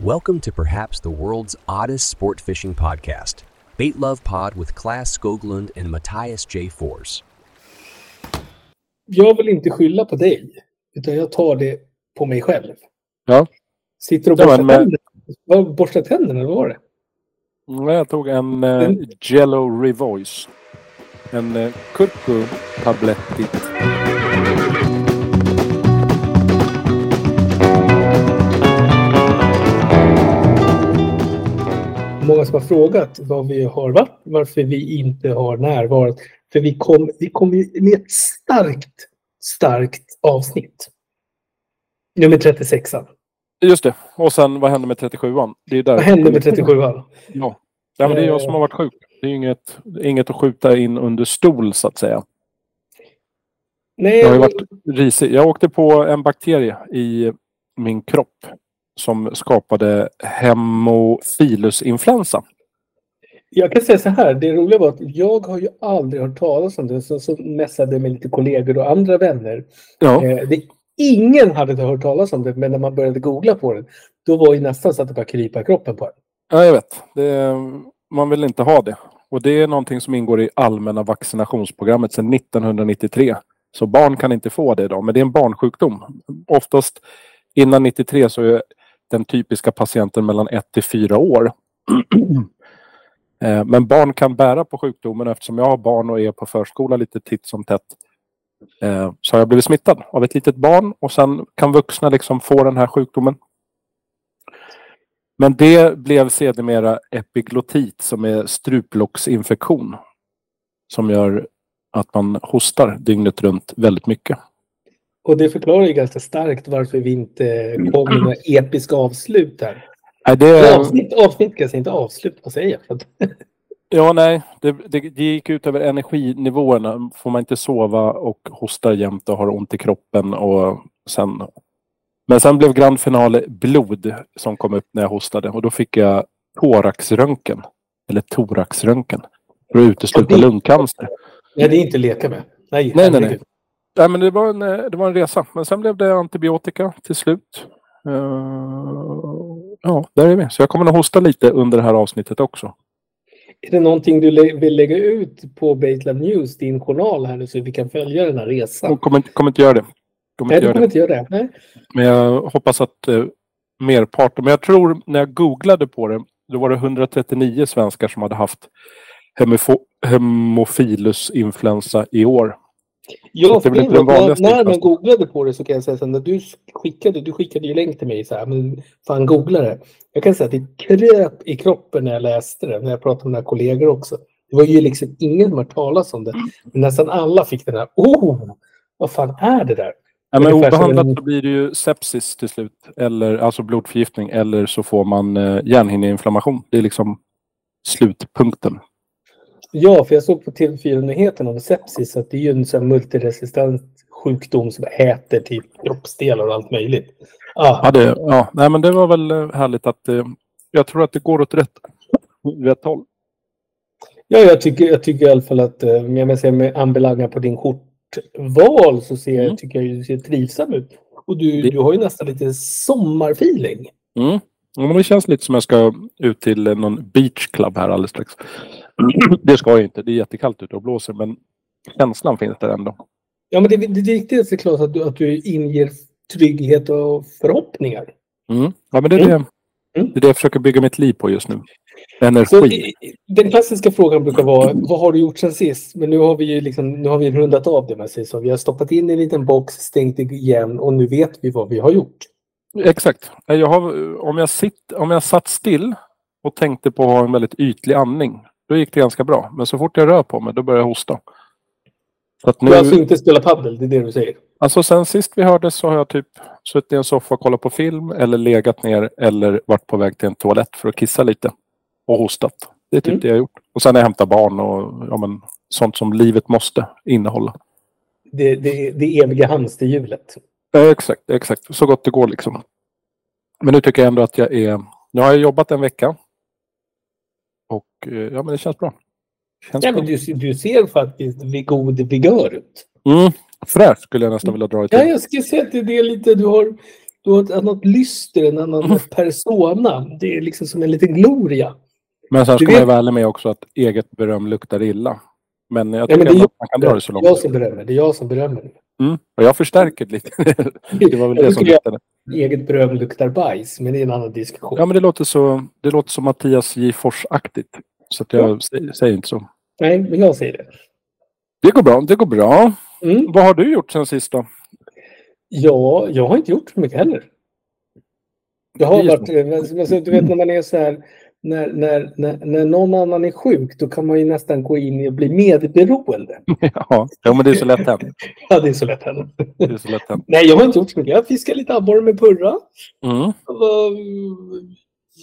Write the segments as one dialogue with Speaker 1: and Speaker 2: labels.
Speaker 1: Welcome to perhaps the world's oddest sport fishing podcast, Bait Love Pod with Class Skoglund and Matthias J. Fors.
Speaker 2: Jag vill inte skylla på dig, utan jag tar det på mig själv.
Speaker 3: Ja.
Speaker 2: Sitter och
Speaker 3: Ja,
Speaker 2: borstar
Speaker 3: men-
Speaker 2: tänderna. Borstar tänderna, eller vad var det?
Speaker 3: Mm, Jag tog en
Speaker 2: Mm.
Speaker 3: Jello Revoice. En eh, Kurku Tablettit.
Speaker 2: Många som har frågat vad vi har varit, varför vi inte har närvarat. För vi kom, vi kom med ett starkt, starkt avsnitt. Nummer 36.
Speaker 3: Just det. Och sen vad hände med 37an? Det är där.
Speaker 2: Vad hände med 37?
Speaker 3: Ja. ja, men det är jag som har varit sjuk. Det är inget, inget att skjuta in under stol så att säga.
Speaker 2: Nej,
Speaker 3: Jag har varit risig. Jag åkte på en bakterie i min kropp som skapade hemofilusinfluensa.
Speaker 2: Jag kan säga så här, det roliga var att jag har ju aldrig hört talas om det. Så, så mässade med lite kollegor och andra vänner.
Speaker 3: Ja,
Speaker 2: Eh, det, ingen hade hört talas om det, men när man började googla på det, då var ju nästan så att det bara krypa i kroppen på en.
Speaker 3: ja jag vet. Det, man vill inte ha det. Och det är någonting som ingår i allmänna vaccinationsprogrammet sedan 1993. Så barn kan inte få det idag, men det är en barnsjukdom. Oftast innan 93 så är den typiska patienten mellan 1 till 4 år. Eh, men barn kan bära på sjukdomen eftersom jag har barn och är på förskola lite titt som tätt. Eh, så har jag blivit smittad av ett litet barn och sen kan vuxna liksom få den här sjukdomen. Men det blev sedermera epiglottit som är struplocksinfektion. Som gör att man hostar dygnet runt väldigt mycket.
Speaker 2: Och det förklarar ju ganska starkt varför vi inte kom med några episka avslut här.
Speaker 3: Nej, det,
Speaker 2: Avsnitt, avsnitt kan jag säga, inte avslut, vad säger jag?
Speaker 3: Ja, nej, det, det, det gick ut över energinivåerna. Får man inte sova och hostar jämt och har ont i kroppen och sen... Men sen blev grand finale blod som kom upp när jag hostade och då fick jag thoraxröntgen. Eller thoraxröntgen. För att utesluta
Speaker 2: det-
Speaker 3: lungcancer.
Speaker 2: Nej, det är inte att leka med. Nej,
Speaker 3: Nej, nej, nej. Nej, men det var, en, eh, det var en resa. Men sen blev det antibiotika till slut. Eh, ja, där är vi. Så jag kommer att hosta lite under det här avsnittet också.
Speaker 2: Är det någonting du lä- vill lägga ut på Baitlab News, din journal här nu, så vi kan följa den här resan?
Speaker 3: Jag kommer, inte- kommer inte göra det. Kommer
Speaker 2: Nej, du kommer
Speaker 3: det.
Speaker 2: inte göra det. Nej.
Speaker 3: Men jag hoppas att eh, merparten... Men jag tror när jag googlade på det, då var det 139 svenskar som hade haft hemofilusinfluensa i år.
Speaker 2: Ja,
Speaker 3: det inte den
Speaker 2: när,
Speaker 3: vanligaste
Speaker 2: när man googlade på det så kan jag säga så här, när du skickade, du skickade ju länk till mig så här, men fan googla det. Jag kan säga att det kröp i kroppen när jag läste det, när jag pratade med mina kollegor också. Det var ju liksom ingen som hört talas om det. Men nästan alla fick den här, oh, vad fan är det där?
Speaker 3: Ja, men obehandlat
Speaker 2: en-
Speaker 3: så blir det ju sepsis till slut. Eller alltså blodförgiftning. Eller så får man eh, hjärnhinneinflammation. Det är liksom slutpunkten.
Speaker 2: Ja, för jag såg på TV4-nyheterna om sepsis att det är ju en sån multiresistent sjukdom som äter typ kroppsdelar och allt möjligt. Ah,
Speaker 3: Ja, det, ja, nej, men det var väl eh, härligt att eh, jag tror att det går åt rätt, rätt håll.
Speaker 2: Ja, jag tycker, jag tycker i alla fall att eh, jag säger med ambelanger på din skjortval så ser,
Speaker 3: Mm.
Speaker 2: tycker jag du ser trivsam ut. Och du,
Speaker 3: Det-
Speaker 2: du har ju nästan lite sommarfeeling.
Speaker 3: Mm. Ja, men det känns lite som jag ska ut till eh, någon beach club här alldeles strax. Det ska jag inte. Det är jättekallt ute och blåser. Men känslan finns där ändå.
Speaker 2: Ja, men det, det, det viktigaste är klart att du, att du inger trygghet och förhoppningar.
Speaker 3: Mm. Ja, men det är, det,
Speaker 2: Mm.
Speaker 3: det är det jag försöker bygga mitt liv på just nu.
Speaker 2: Så,
Speaker 3: Energi.
Speaker 2: i- den klassiska frågan brukar vara, vad har du gjort sen sist? Men nu har vi ju liksom, nu har vi rundat av det med sig. Så vi har stoppat in i en liten box, stängt igen och nu vet vi vad vi har gjort.
Speaker 3: Exakt. Jag har, om, jag sitt, om jag satt still och tänkte på att ha en väldigt ytlig andning. Då gick det ganska bra. Men så fort jag rör på mig då börjar jag hosta. Så att
Speaker 2: Du
Speaker 3: nu,
Speaker 2: har alltså inte spelat paddel, det är det du säger?
Speaker 3: Alltså sen sist vi hördes så har jag typ suttit i en soffa och kollat på film eller legat ner eller varit på väg till en toalett för att kissa lite. Och hostat. Det är typ
Speaker 2: Mm.
Speaker 3: det jag har gjort. Och sen har jag hämtat barn och ja, men, sånt som livet måste innehålla.
Speaker 2: Det, det, det eviga hamsterhjulet.
Speaker 3: Ja, exakt, exakt. Så gott det går liksom. Men nu tycker jag ändå att jag är... Nu har jag jobbat en vecka. Och eh, ja, men det känns bra. Känns
Speaker 2: Ja,
Speaker 3: bra.
Speaker 2: men du, du ser faktiskt vid god vigör ut.
Speaker 3: Mm, fräsch skulle jag nästan vilja dra det
Speaker 2: Ja,
Speaker 3: till.
Speaker 2: jag ska säga att det är lite, du har du har ett annat lyster, en annan
Speaker 3: Mm.
Speaker 2: persona. Det är liksom som en liten gloria.
Speaker 3: Men sen ska man ju
Speaker 2: vet-
Speaker 3: vara ärlig med också att eget beröm luktar illa. Men jag
Speaker 2: Ja,
Speaker 3: tycker
Speaker 2: men det är
Speaker 3: man kan dra det så
Speaker 2: Det är
Speaker 3: långt.
Speaker 2: jag som berömmer. Det är jag som berömmer.
Speaker 3: Mm. Och jag förstärker det lite. det var väl det som luktade.
Speaker 2: Eget beröm luktar bajs, men det är en annan diskussion.
Speaker 3: Ja, men det låter så, det låter som Mattias J. Fors-aktigt. Så att jag säger, säger inte så.
Speaker 2: Nej, men jag säger det.
Speaker 3: Det går bra, det går bra.
Speaker 2: Mm.
Speaker 3: Vad har du gjort sen sist då?
Speaker 2: Ja, jag har inte gjort så mycket heller. Jag har varit, alltså, du vet när man är så här, när, när, när, när någon annan är sjuk, då kan man ju nästan gå in och bli medberoende.
Speaker 3: ja, ja, men det är så lätt hänt.
Speaker 2: Ja, det är så lätt hänt. Nej, jag har inte gjort så mycket. Jag fiskar lite abborre med purra.
Speaker 3: Mm.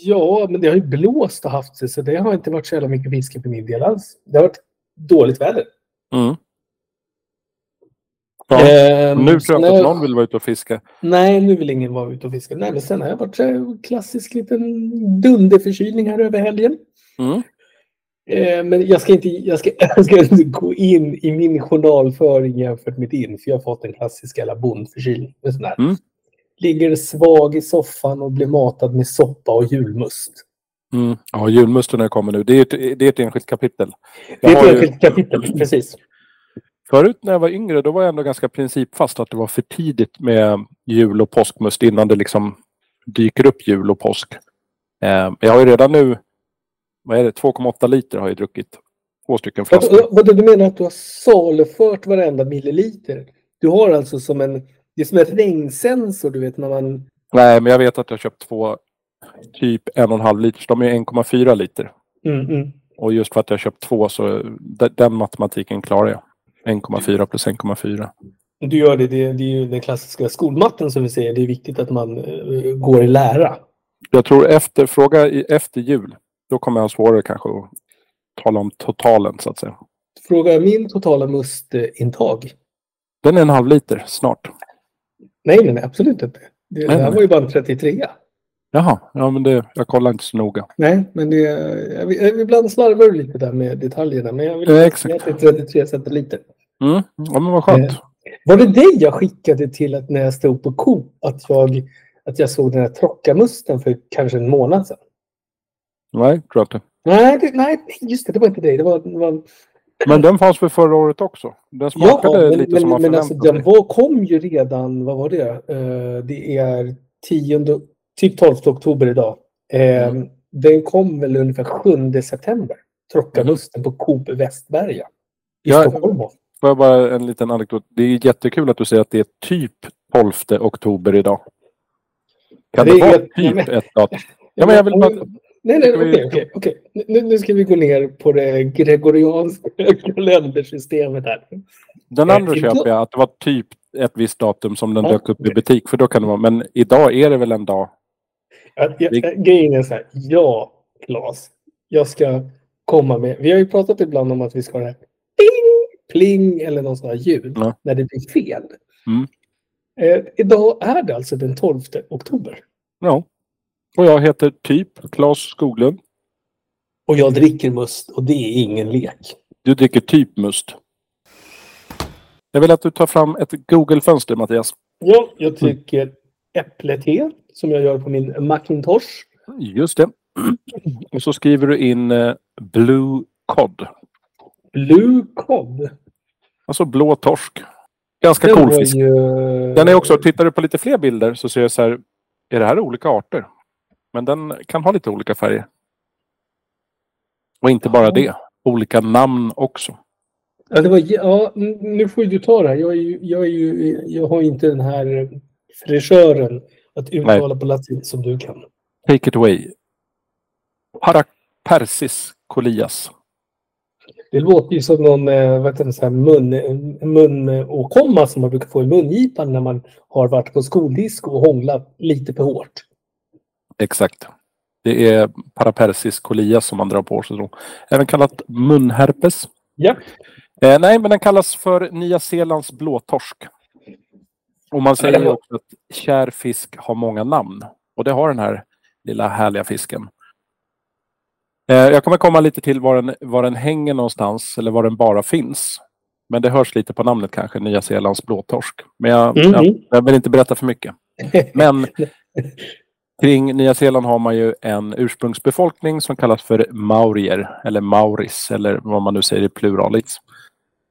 Speaker 2: Ja, men det har ju blåst och haft sig, så det har inte varit så jävla mycket fiske för min del alls. Det har varit dåligt väder.
Speaker 3: Mm. Ja,
Speaker 2: Ehm,
Speaker 3: nu tror jag inte att någon vill vara ute och fiska.
Speaker 2: Nej, nu vill ingen vara ute och fiska. Nej, men sen har jag varit så här klassisk liten dunderförkylning här över helgen.
Speaker 3: Mm.
Speaker 2: Eh, men jag ska, inte, jag, ska, jag ska inte gå in i min journalföring jämfört med din, för jag har fått en klassisk jävla bondförkylning. En sån här.
Speaker 3: Mm.
Speaker 2: Ligger svag i soffan och blir matad med soppa och julmust.
Speaker 3: Mm. Ja, julmusten kommer nu. Det är, ett, det är ett enskilt kapitel.
Speaker 2: Det är
Speaker 3: Jag
Speaker 2: ett
Speaker 3: ju-
Speaker 2: enskilt kapitel, precis.
Speaker 3: Förut när jag var yngre då var jag ändå ganska principfast att det var för tidigt med jul och påskmust innan det liksom dyker upp jul och påsk. Eh, jag har ju redan nu, vad är det, 2,8 liter har jag druckit. Två stycken flaskor.
Speaker 2: Vad, du menar att du har salufört varenda milliliter? Du har alltså som en, det är som en regnsensor, du vet när man...
Speaker 3: Nej, men jag vet att jag har köpt två typ en och en halv liter. De är 1,4 liter.
Speaker 2: Mm, mm.
Speaker 3: Och just för att jag har köpt två så de- den matematiken klarar jag. 1,4 plus 1,4.
Speaker 2: Du gör det, det, det är ju den klassiska skolmatten som vi säger. Det är viktigt att man eh, går i lära.
Speaker 3: Jag tror efter, fråga i, efter jul. Då kommer jag ha svårare kanske att tala om totalen så att säga.
Speaker 2: Fråga min totala mustintag.
Speaker 3: Den är en halv liter snart.
Speaker 2: Nej, nej, nej absolut inte. Det, det
Speaker 3: Nej,
Speaker 2: här
Speaker 3: nej.
Speaker 2: var ju bara en 33.
Speaker 3: Jaha, ja men det, jag kollar inte så noga.
Speaker 2: Nej, men det, jag, jag, ibland slarvar du lite där med detaljerna. Men jag vill
Speaker 3: Ja, exakt.
Speaker 2: att det är 33 centiliter.
Speaker 3: Mm. Ja men vad skönt.
Speaker 2: Eh. Var det dig jag skickade till att när jag stod på Coop att jag, att jag såg den här trockamusten för kanske en månad sedan?
Speaker 3: Nej, tror jag inte.
Speaker 2: Nej, det, nej, just det, det var inte dig. Det var, det var,
Speaker 3: Men den fanns för förra året också. Den smakade
Speaker 2: ja, men,
Speaker 3: lite
Speaker 2: men,
Speaker 3: som man
Speaker 2: men alltså, den var, kom ju redan, vad var det? Eh, det är 10, typ 12 oktober idag. Eh,
Speaker 3: Mm.
Speaker 2: Den kom väl ungefär 7 september. Trockamusten på Coop Västberga. I
Speaker 3: Ja,
Speaker 2: Stockholm.
Speaker 3: Får jag bara en liten anekdot. Det är jättekul att du säger att det är typ 12 oktober idag. Kan
Speaker 2: Det
Speaker 3: det, vara typ
Speaker 2: ja, men-
Speaker 3: ett datum? Ja, men jag vill bara...
Speaker 2: Nej, nej, okej, okej, okej. Nu, nu ska vi gå ner på det gregorianska kalendersystemet här.
Speaker 3: Den
Speaker 2: Eh,
Speaker 3: andra
Speaker 2: idag-
Speaker 3: köper jag, att det var typ ett visst datum som den
Speaker 2: Ja,
Speaker 3: dök upp i butik. För då kan det vara, men idag är det väl en dag.
Speaker 2: Att, jag,
Speaker 3: Vi-
Speaker 2: grejen är så här, ja, Claes, jag ska komma med, vi har ju pratat ibland om att vi ska ha det här pling, pling eller någon sån här ljud
Speaker 3: Ja.
Speaker 2: när det blir fel.
Speaker 3: Mm.
Speaker 2: Eh, idag är det alltså den 12 oktober
Speaker 3: Ja. Och jag heter typ Claes Skoglund.
Speaker 2: och jag dricker must och det är ingen lek.
Speaker 3: Du dricker typ must. Jag vill att du tar fram ett Google-fönster Mattias.
Speaker 2: Ja, jag tycker äpplete som jag gör på min Macintosh.
Speaker 3: Just det. Och så skriver du in eh, Blue Cod.
Speaker 2: Blue cod.
Speaker 3: Alltså blå torsk. Ganska
Speaker 2: Den
Speaker 3: cool fisk.
Speaker 2: ju-
Speaker 3: Den är också, tittar du på lite fler bilder så ser jag så här, är det här olika arter? Men den kan ha lite olika färger. Och inte bara
Speaker 2: Ja.
Speaker 3: det, olika namn också.
Speaker 2: Ja, det var, ja, nu får du ta det här. Jag, är ju, jag, är ju, jag har inte den här fräschören att uttala på latin som du kan.
Speaker 3: Take it away. Parapersis colias.
Speaker 2: Det låter ju som någon eh, vad heter det, så här mun, munåkomma som man brukar få i mungipan när man har varit på skoldisco och hånglat lite för hårt.
Speaker 3: Exakt. Det är Parapersis colias som man drar på sig. Då. Även kallat munherpes.
Speaker 2: Ja.
Speaker 3: Eh, nej, men den kallas för Nya Zeelands blåtorsk. Och man säger också att kär fisk har många namn. Och det har den här lilla härliga fisken. Eh, jag kommer komma lite till var den, var den hänger någonstans eller var den bara finns. Men det hörs lite på namnet kanske, Nya Zeelands blåtorsk. Men jag,
Speaker 2: Mm,
Speaker 3: jag, jag vill inte berätta för mycket. Men kring Nya Zeeland har man ju en ursprungsbefolkning som kallas för maurier eller mauris eller vad man nu säger i pluralis.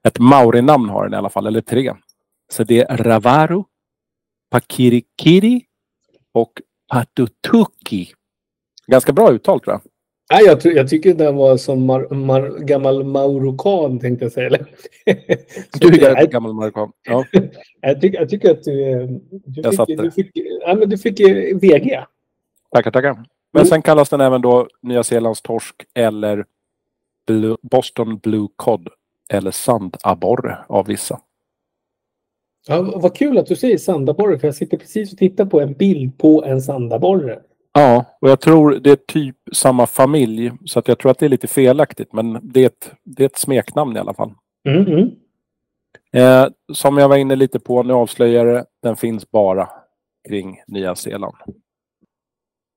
Speaker 3: Ett maurinamn har den i alla fall, eller tre. Så det är Ravaru, Pakirikiri och Patutuki. Ganska bra uttal tror jag.
Speaker 2: Nej, jag, tror- jag tycker den var som mar, mar, gammal maurokan tänkte jag säga.
Speaker 3: Du är en gammal marockan. Ja.
Speaker 2: jag, tycker, jag tycker att du, eh, du,
Speaker 3: Jag
Speaker 2: fick, du, fick, ja, men du fick eh, VG.
Speaker 3: Tackar, tackar. Men
Speaker 2: Mm.
Speaker 3: sen kallas den även då Nya Zeelands torsk eller Blue, Boston Blue Cod eller sandabborre av vissa.
Speaker 2: Ja, vad kul att du säger sandaborre, för jag sitter precis och tittar på en bild på en sandaborre.
Speaker 3: Ja, och jag tror det är typ samma familj så att jag tror att det är lite felaktigt men det är ett, det är ett smeknamn i alla fall.
Speaker 2: Mm, mm.
Speaker 3: Eh, som jag var inne lite på, nu avslöjar jag det, den finns bara kring Nya Zeeland.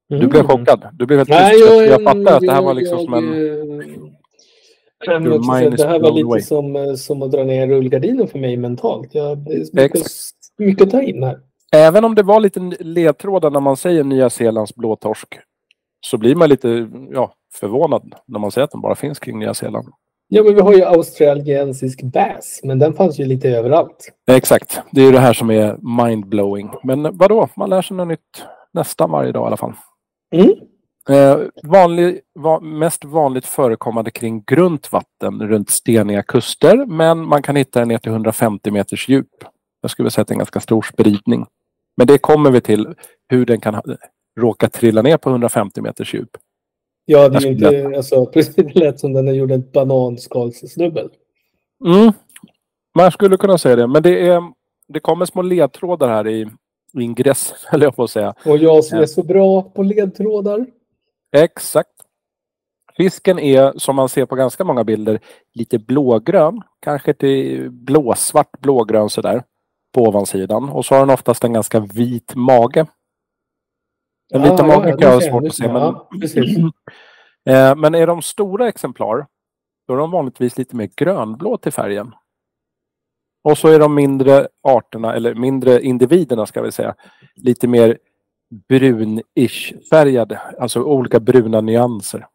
Speaker 3: Du blev chockad. Du blev helt
Speaker 2: Mm. Nej,
Speaker 3: tyst.
Speaker 2: jag,
Speaker 3: Jag, jag fattar att det här var liksom
Speaker 2: jag,
Speaker 3: som en...
Speaker 2: jag säga,
Speaker 3: is
Speaker 2: det här var lite
Speaker 3: away.
Speaker 2: som, eh, som att dra ner rullgardinen för mig mentalt. Jag, det är mycket, mycket att ta in här.
Speaker 3: Även om det var lite ledtrådar när man säger Nya Zeelands blåtorsk så blir man lite ja, förvånad när man säger att den bara finns kring Nya Zeeland.
Speaker 2: Ja, men vi har ju australiensisk bass, men den fanns ju lite överallt.
Speaker 3: Exakt, det är ju det här som är mindblowing. Men vadå, man lär sig något nytt nästan varje dag i alla fall.
Speaker 2: Mm.
Speaker 3: Eh, vanlig, va, mest vanligt förekommande kring grunt vatten runt steniga kuster, men man kan hitta den ner till 150 meters djup. Jag skulle säga att det är en ganska stor spridning. Men det kommer vi till, hur den kan råka trilla ner på 150 meters djup.
Speaker 2: Ja, det är inte, alltså, precis det lät som den när gjorde ett bananskalssnubbel.
Speaker 3: Mm. Man skulle kunna säga det, men det, är, det kommer små ledtrådar här i, i ingressen, höll jag på att säga.
Speaker 2: Och jag som är så bra på ledtrådar.
Speaker 3: Exakt. Fisken är, som man ser på ganska många bilder, lite blågrön. Kanske till blåsvart blågrön sådär. På ovansidan. Och så har den oftast en ganska vit mage. Den vita magen kan jag ha svårt att se. Men,
Speaker 2: Ja,
Speaker 3: eh, men är de stora exemplar, då är de vanligtvis lite mer grönblå till färgen. Och så är de mindre arterna, eller mindre individerna ska vi säga, lite mer brun-ish färgade. Alltså olika bruna nyanser.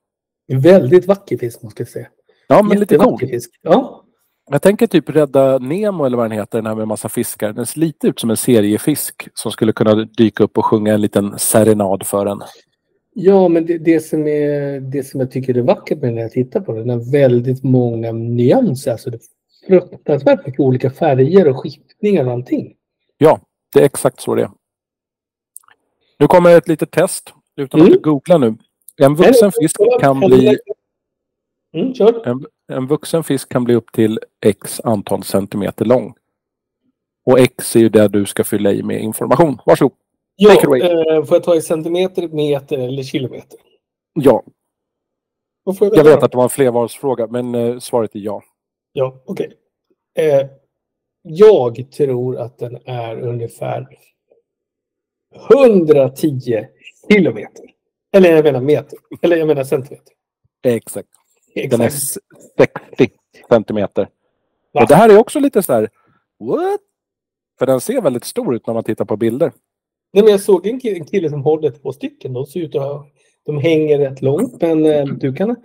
Speaker 2: Väldigt vacker fisk måste jag säga.
Speaker 3: Ja, men lite cool.
Speaker 2: Fisk. Ja.
Speaker 3: Jag tänker typ Rädda Nemo eller vad den heter, den här med massa fiskar. Den ser lite ut som en seriefisk som skulle kunna dyka upp och sjunga en liten serenad för en.
Speaker 2: Ja, men det, det, som är, det som jag tycker är vackert med när jag tittar på den är väldigt många nyanser. Alltså det är fruktansvärt mycket olika färger och skiftningar och allting.
Speaker 3: Ja, det är exakt så det är. Nu kommer ett litet test utan
Speaker 2: Mm.
Speaker 3: att du googlar nu. En vuxen fisk kan bli,
Speaker 2: Mm,
Speaker 3: en, en vuxen fisk kan bli upp till x antal centimeter lång. Och x är ju det du ska fylla i med information. Varsågod.
Speaker 2: Ja, eh, får jag ta i centimeter, meter eller kilometer?
Speaker 3: Ja,
Speaker 2: jag,
Speaker 3: jag vet att det var en flervalsfråga, men eh, svaret är ja.
Speaker 2: Ja, okej. Eh, jag tror att den är ungefär 110 kilometer. Eller jag menar meter. Eller jag menar centimeter.
Speaker 3: Exakt. Den är
Speaker 2: Exakt.
Speaker 3: s- 60 centimeter.
Speaker 2: Va?
Speaker 3: Och det här är också lite så här, what? För den ser väldigt stor ut när man tittar på bilder.
Speaker 2: Nej, men jag såg en kille, en kille som håller två stycken. De ser ut att ha, de hänger rätt långt, men eh, du kan...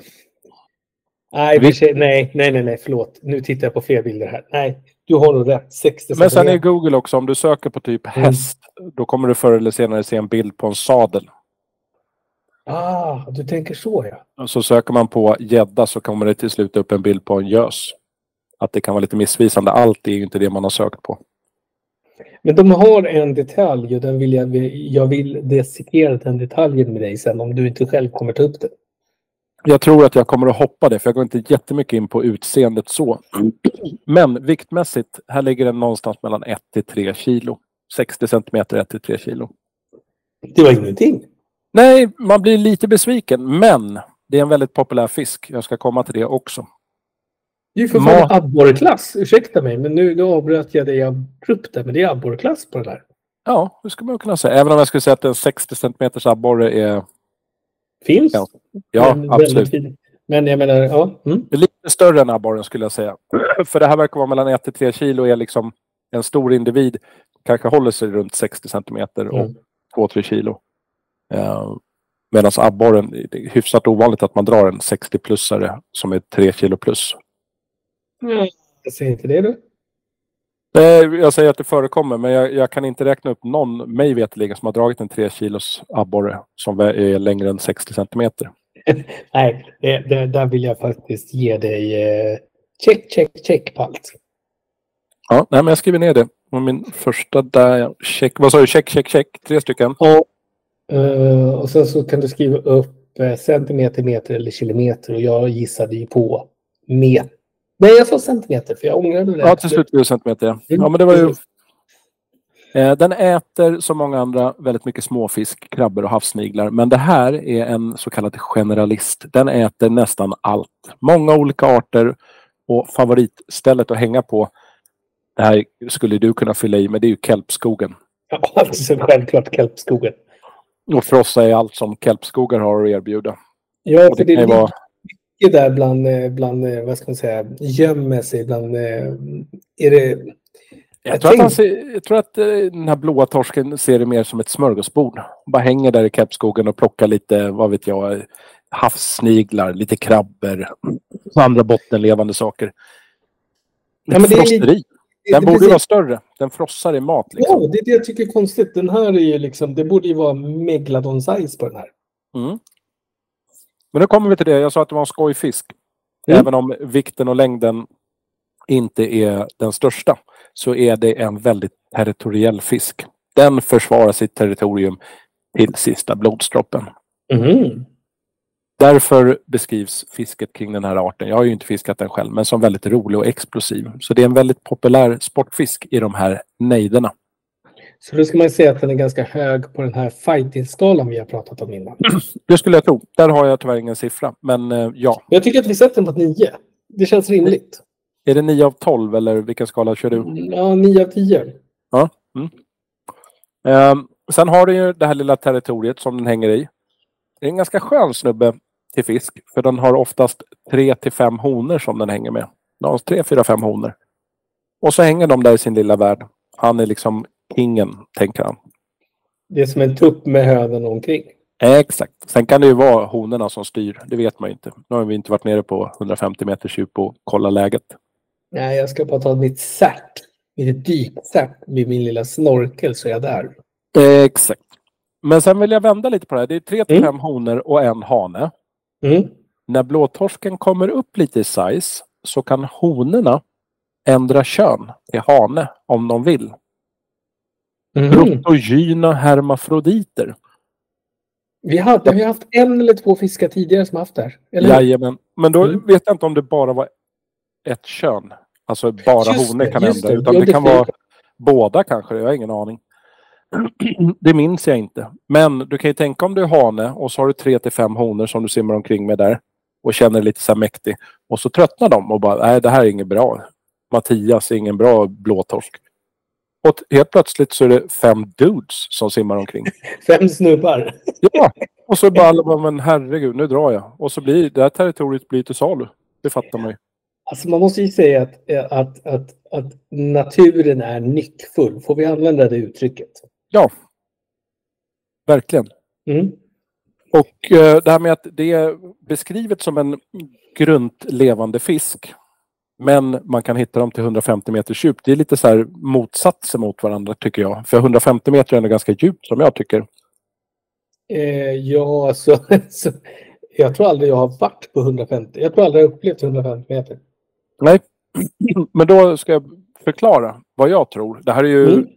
Speaker 2: Nej, i och för sig- nej, nej, nej, nej, förlåt. Nu tittar jag på fler bilder här. Nej, du har nog rätt. 60
Speaker 3: Men sen är. Google också, om du söker på typ
Speaker 2: Mm.
Speaker 3: häst, då kommer du förr eller senare se en bild på en sadel.
Speaker 2: Ah, du tänker så ja.
Speaker 3: Och så söker man på gädda så kommer det till slut upp en bild på en gös. Att det kan vara lite missvisande. Allt är ju inte det man har sökt på.
Speaker 2: Men de har en detalj och den vill jag, jag vill dissekera den detaljen med dig sen om du inte själv kommer ta upp det.
Speaker 3: Jag tror att jag kommer att hoppa det, för jag går inte jättemycket in på utseendet så. Men viktmässigt, här ligger den någonstans mellan 1 till 3 kilo. 60 centimeter 1 till 3 kilo.
Speaker 2: Det var ingenting.
Speaker 3: Nej, man blir lite besviken, men det är en väldigt populär fisk. Jag ska komma till det också.
Speaker 2: Det är ju för
Speaker 3: Ma-
Speaker 2: fan abborreklass. Ursäkta mig, men nu, nu avbröt jag dig abrupt där. Men det är abborreklass på det där.
Speaker 3: Ja, det skulle man kunna säga. Även om jag skulle säga att en 60 centimeters abborre är...
Speaker 2: Finns.
Speaker 3: Ja, Ja,
Speaker 2: men
Speaker 3: absolut.
Speaker 2: Men jag menar, ja. Mm.
Speaker 3: Det är lite större än abborren skulle jag säga. För det här verkar vara mellan 1 till 3 kilo är liksom en stor individ. kanske håller sig runt 60 centimeter och
Speaker 2: Mm.
Speaker 3: 2-3 kilo. Eh, Medan abborren, det är hyfsat ovanligt att man drar en 60-plussare som är 3 kilo plus.
Speaker 2: Jag säger inte det du.
Speaker 3: Eh, Jag säger att det förekommer, men jag, jag kan inte räkna upp någon, mig veterligen, som har dragit en 3 kilos abborre som är längre än 60 centimeter.
Speaker 2: Nej, det, det, där vill jag faktiskt ge dig eh, check, check, check på allt.
Speaker 3: Ja, nej, men jag skriver ner det. Min första där, check, vad sa du, check, check, check, tre stycken.
Speaker 2: Och, eh, och sen så kan du skriva upp eh, centimeter, meter eller kilometer. Och jag gissade ju på meter. Nej, jag sa centimeter för jag ångrade det.
Speaker 3: Ja, till slut blev det centimeter. ja. Ja, men det var ju... Eh, Den äter som många andra väldigt mycket småfisk, krabbor och havssniglar. Men det här är en så kallad generalist. Den äter nästan allt. Många olika arter och favoritstället att hänga på. Det här skulle du kunna fylla i, men det är ju kelpskogen.
Speaker 2: Ja, alltså, självklart kelpskogen.
Speaker 3: Och frossa är allt som kelpskogar har att erbjuda.
Speaker 2: Ja,
Speaker 3: Och
Speaker 2: för
Speaker 3: det
Speaker 2: det
Speaker 3: ju vara...
Speaker 2: ligger där bland, eh, bland, eh, vad ska man säga, gömmer sig bland, eh, är det...
Speaker 3: Jag tror, att han ser, jag tror att den här blåa torsken ser det mer som ett smörgåsbord. Bara hänger där i kelpskogen och plockar lite, vad vet jag, havssniglar, lite krabbor och andra bottenlevande saker.
Speaker 2: Ja,
Speaker 3: Ett
Speaker 2: men det är
Speaker 3: Den borde
Speaker 2: precis.
Speaker 3: vara större. Den frossar i mat. Liksom.
Speaker 2: Ja, det är det jag tycker är konstigt. Den här är ju liksom, det borde ju vara megalodon size på den här.
Speaker 3: Mm. Men nu kommer vi till det. Jag sa att det var en skojfisk.
Speaker 2: Mm.
Speaker 3: Även om vikten och längden inte är den största så är det en väldigt territoriell fisk. Den försvarar sitt territorium till sista blodsdroppen.
Speaker 2: Mhm.
Speaker 3: Därför beskrivs fisket kring den här arten, jag har ju inte fiskat den själv, men som väldigt rolig och explosiv. Så det är en väldigt populär sportfisk i de här nejderna.
Speaker 2: Så då ska man säga att den är ganska hög på den här fighting-skalan vi har pratat om innan.
Speaker 3: Det skulle jag tro. Där har jag tyvärr ingen siffra, men eh, ja.
Speaker 2: Jag tycker att vi sätter den på ett 9. Det känns rimligt.
Speaker 3: Är det 9 av 12 eller vilken skala kör du?
Speaker 2: Ja, 9 av 10.
Speaker 3: Ehm, sen har du ju det här lilla territoriet som den hänger i. Det är en ganska skön snubbe till fisk, för den har oftast 3 till 5 honor som den hänger med. Den har 3, 4, 5 honor. Och så hänger de där i sin lilla värld. Han är liksom kingen, tänker han.
Speaker 2: Det är som en tupp med hönen omkring.
Speaker 3: Exakt. Sen kan det ju vara honorna som styr. Det vet man ju inte. Nu har vi inte varit nere på 150 meters djup och kollat läget.
Speaker 2: Nej, jag ska bara ta mitt cert. Mitt dykcert med min lilla snorkel så är jag där.
Speaker 3: Exakt. Men sen vill jag vända lite på det här. Det är 3 till
Speaker 2: Mm.
Speaker 3: 5 honor och en hane.
Speaker 2: Mm.
Speaker 3: När blåtorsken kommer upp lite i size så kan honorna ändra kön till hane om de vill.
Speaker 2: Mhm.
Speaker 3: Protogyna hermafroditer.
Speaker 2: Vi hade vi har haft en eller två fiskar tidigare som haft det här. Eller?
Speaker 3: Jajamän. Men då
Speaker 2: Mm.
Speaker 3: vet jag inte om det bara var ett kön. Alltså bara honor kan ändra. Utan
Speaker 2: Ja,
Speaker 3: det
Speaker 2: det
Speaker 3: kan vara båda kanske. Jag har ingen aning. Det minns jag inte. Men du kan ju tänka om du är hane och så har du tre till fem honor som du simmar omkring med där. Och känner dig lite så här mäktig. Och så tröttnar de och bara, nej det här är inget bra. Mattias är ingen bra blåtorsk. Och helt plötsligt så är det fem dudes som simmar omkring.
Speaker 2: Fem snubbar.
Speaker 3: Ja, och så bara alla bara, men herregud, nu drar jag. Och så blir det här territoriet blir till salu. Det fattar man ju.
Speaker 2: Alltså man måste ju säga att, att, att, att naturen är nyckfull. Får vi använda det uttrycket?
Speaker 3: Verkligen.
Speaker 2: Mm.
Speaker 3: Och eh, det här med att det är beskrivet som en grunt levande fisk. Men man kan hitta dem till 150 meters djup. Det är lite så här motsatser mot varandra tycker jag. För 150 meter är ändå ganska djupt som jag tycker.
Speaker 2: Eh, ja, så, så, jag tror aldrig jag har varit på 150. Jag tror aldrig jag upplevt 150 meter.
Speaker 3: Nej, men då ska jag förklara vad jag tror. Det här är ju
Speaker 2: Mm.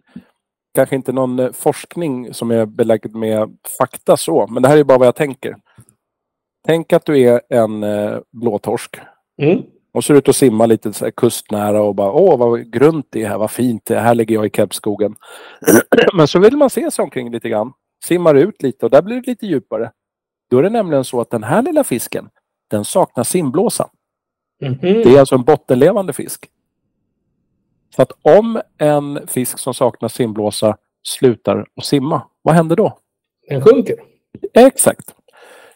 Speaker 3: Kanske inte någon eh, forskning som är belagd med fakta så, men det här är bara vad jag tänker. Tänk att du är en eh, blåtorsk
Speaker 2: Mm.
Speaker 3: och ser ut att simma lite så kustnära och bara åh vad grunt det är här, vad fint det är, här ligger jag i Kebskogen. men så vill man se sig omkring lite grann, simmar ut lite och där blir det lite djupare. Då är det nämligen så att den här lilla fisken, den saknar simblåsa.
Speaker 2: Mhm.
Speaker 3: Det är alltså en bottenlevande fisk. Så att om en fisk som saknar simblåsa slutar att simma, vad händer då?
Speaker 2: Den sjunker.
Speaker 3: Exakt.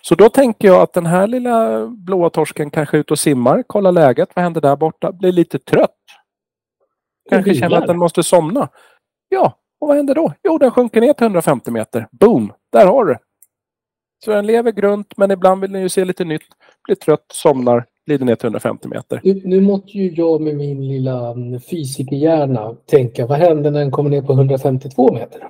Speaker 3: Så då tänker jag att den här lilla blåa torsken kanske är ute och simmar, kollar läget, vad händer där borta, blir lite trött. Kanske känner att den måste somna. Ja, och vad händer då? Jo, den sjunker ner till 150 meter. Boom! Där har du. Så den lever grunt, men ibland vill den ju se lite nytt. Blir trött, somnar, glider ner till 150 meter.
Speaker 2: Nu, nu måste ju jag med min lilla fysikerhjärna tänka, vad händer när den kommer ner på 152 meter?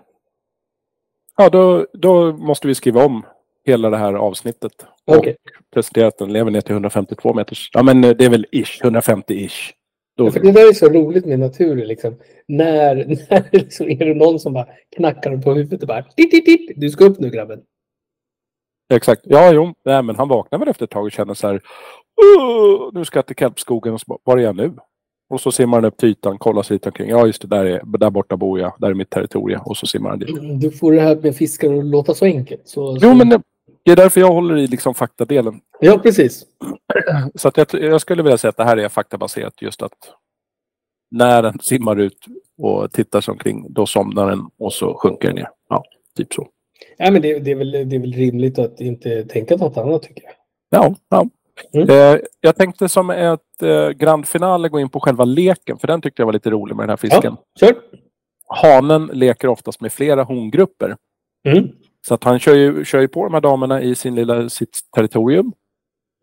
Speaker 3: Ja, då, då måste vi skriva om hela det här avsnittet. Och presentera att den lever ner till 152 meters. Ja, men det är väl ish, 150-ish. Då,
Speaker 2: För det där är så roligt med naturen. Liksom. När, när liksom är det någon som bara knackar på huvudet och bara titt, titt, titt. Du ska upp nu grabben.
Speaker 3: Exakt. Ja, jo. Nej, men han vaknar väl efter ett tag och känner så här. "Åh, Nu ska jag till Kelpskogen. Och så bara, Var är jag nu? Och så simmar han upp till ytan, kollar sig lite omkring. Ja, just det. Där, är, där borta bor jag. Där är mitt territorium. Och så simmar han dit.
Speaker 2: Du får det här med fiskar att låta så enkelt. Så,
Speaker 3: Jo,
Speaker 2: så...
Speaker 3: men det, det är därför jag håller i liksom faktadelen.
Speaker 2: Ja, precis.
Speaker 3: Så att jag, jag skulle vilja säga att det här är faktabaserat. Just att när den simmar ut och tittar sig omkring, då somnar den och så sjunker den ner. Ja, typ så.
Speaker 2: Ja, men det, det, är väl, det är väl rimligt att inte tänka något annat tycker jag.
Speaker 3: Ja, ja.
Speaker 2: Mm.
Speaker 3: Eh, jag tänkte som ett eh, grand finale gå in på själva leken, för den tyckte jag var lite rolig med den här fisken.
Speaker 2: Kör!
Speaker 3: Hanen leker oftast med flera hongrupper.
Speaker 2: Mm.
Speaker 3: Så att han kör ju, kör ju på de här damerna i sin lilla, sitt territorium.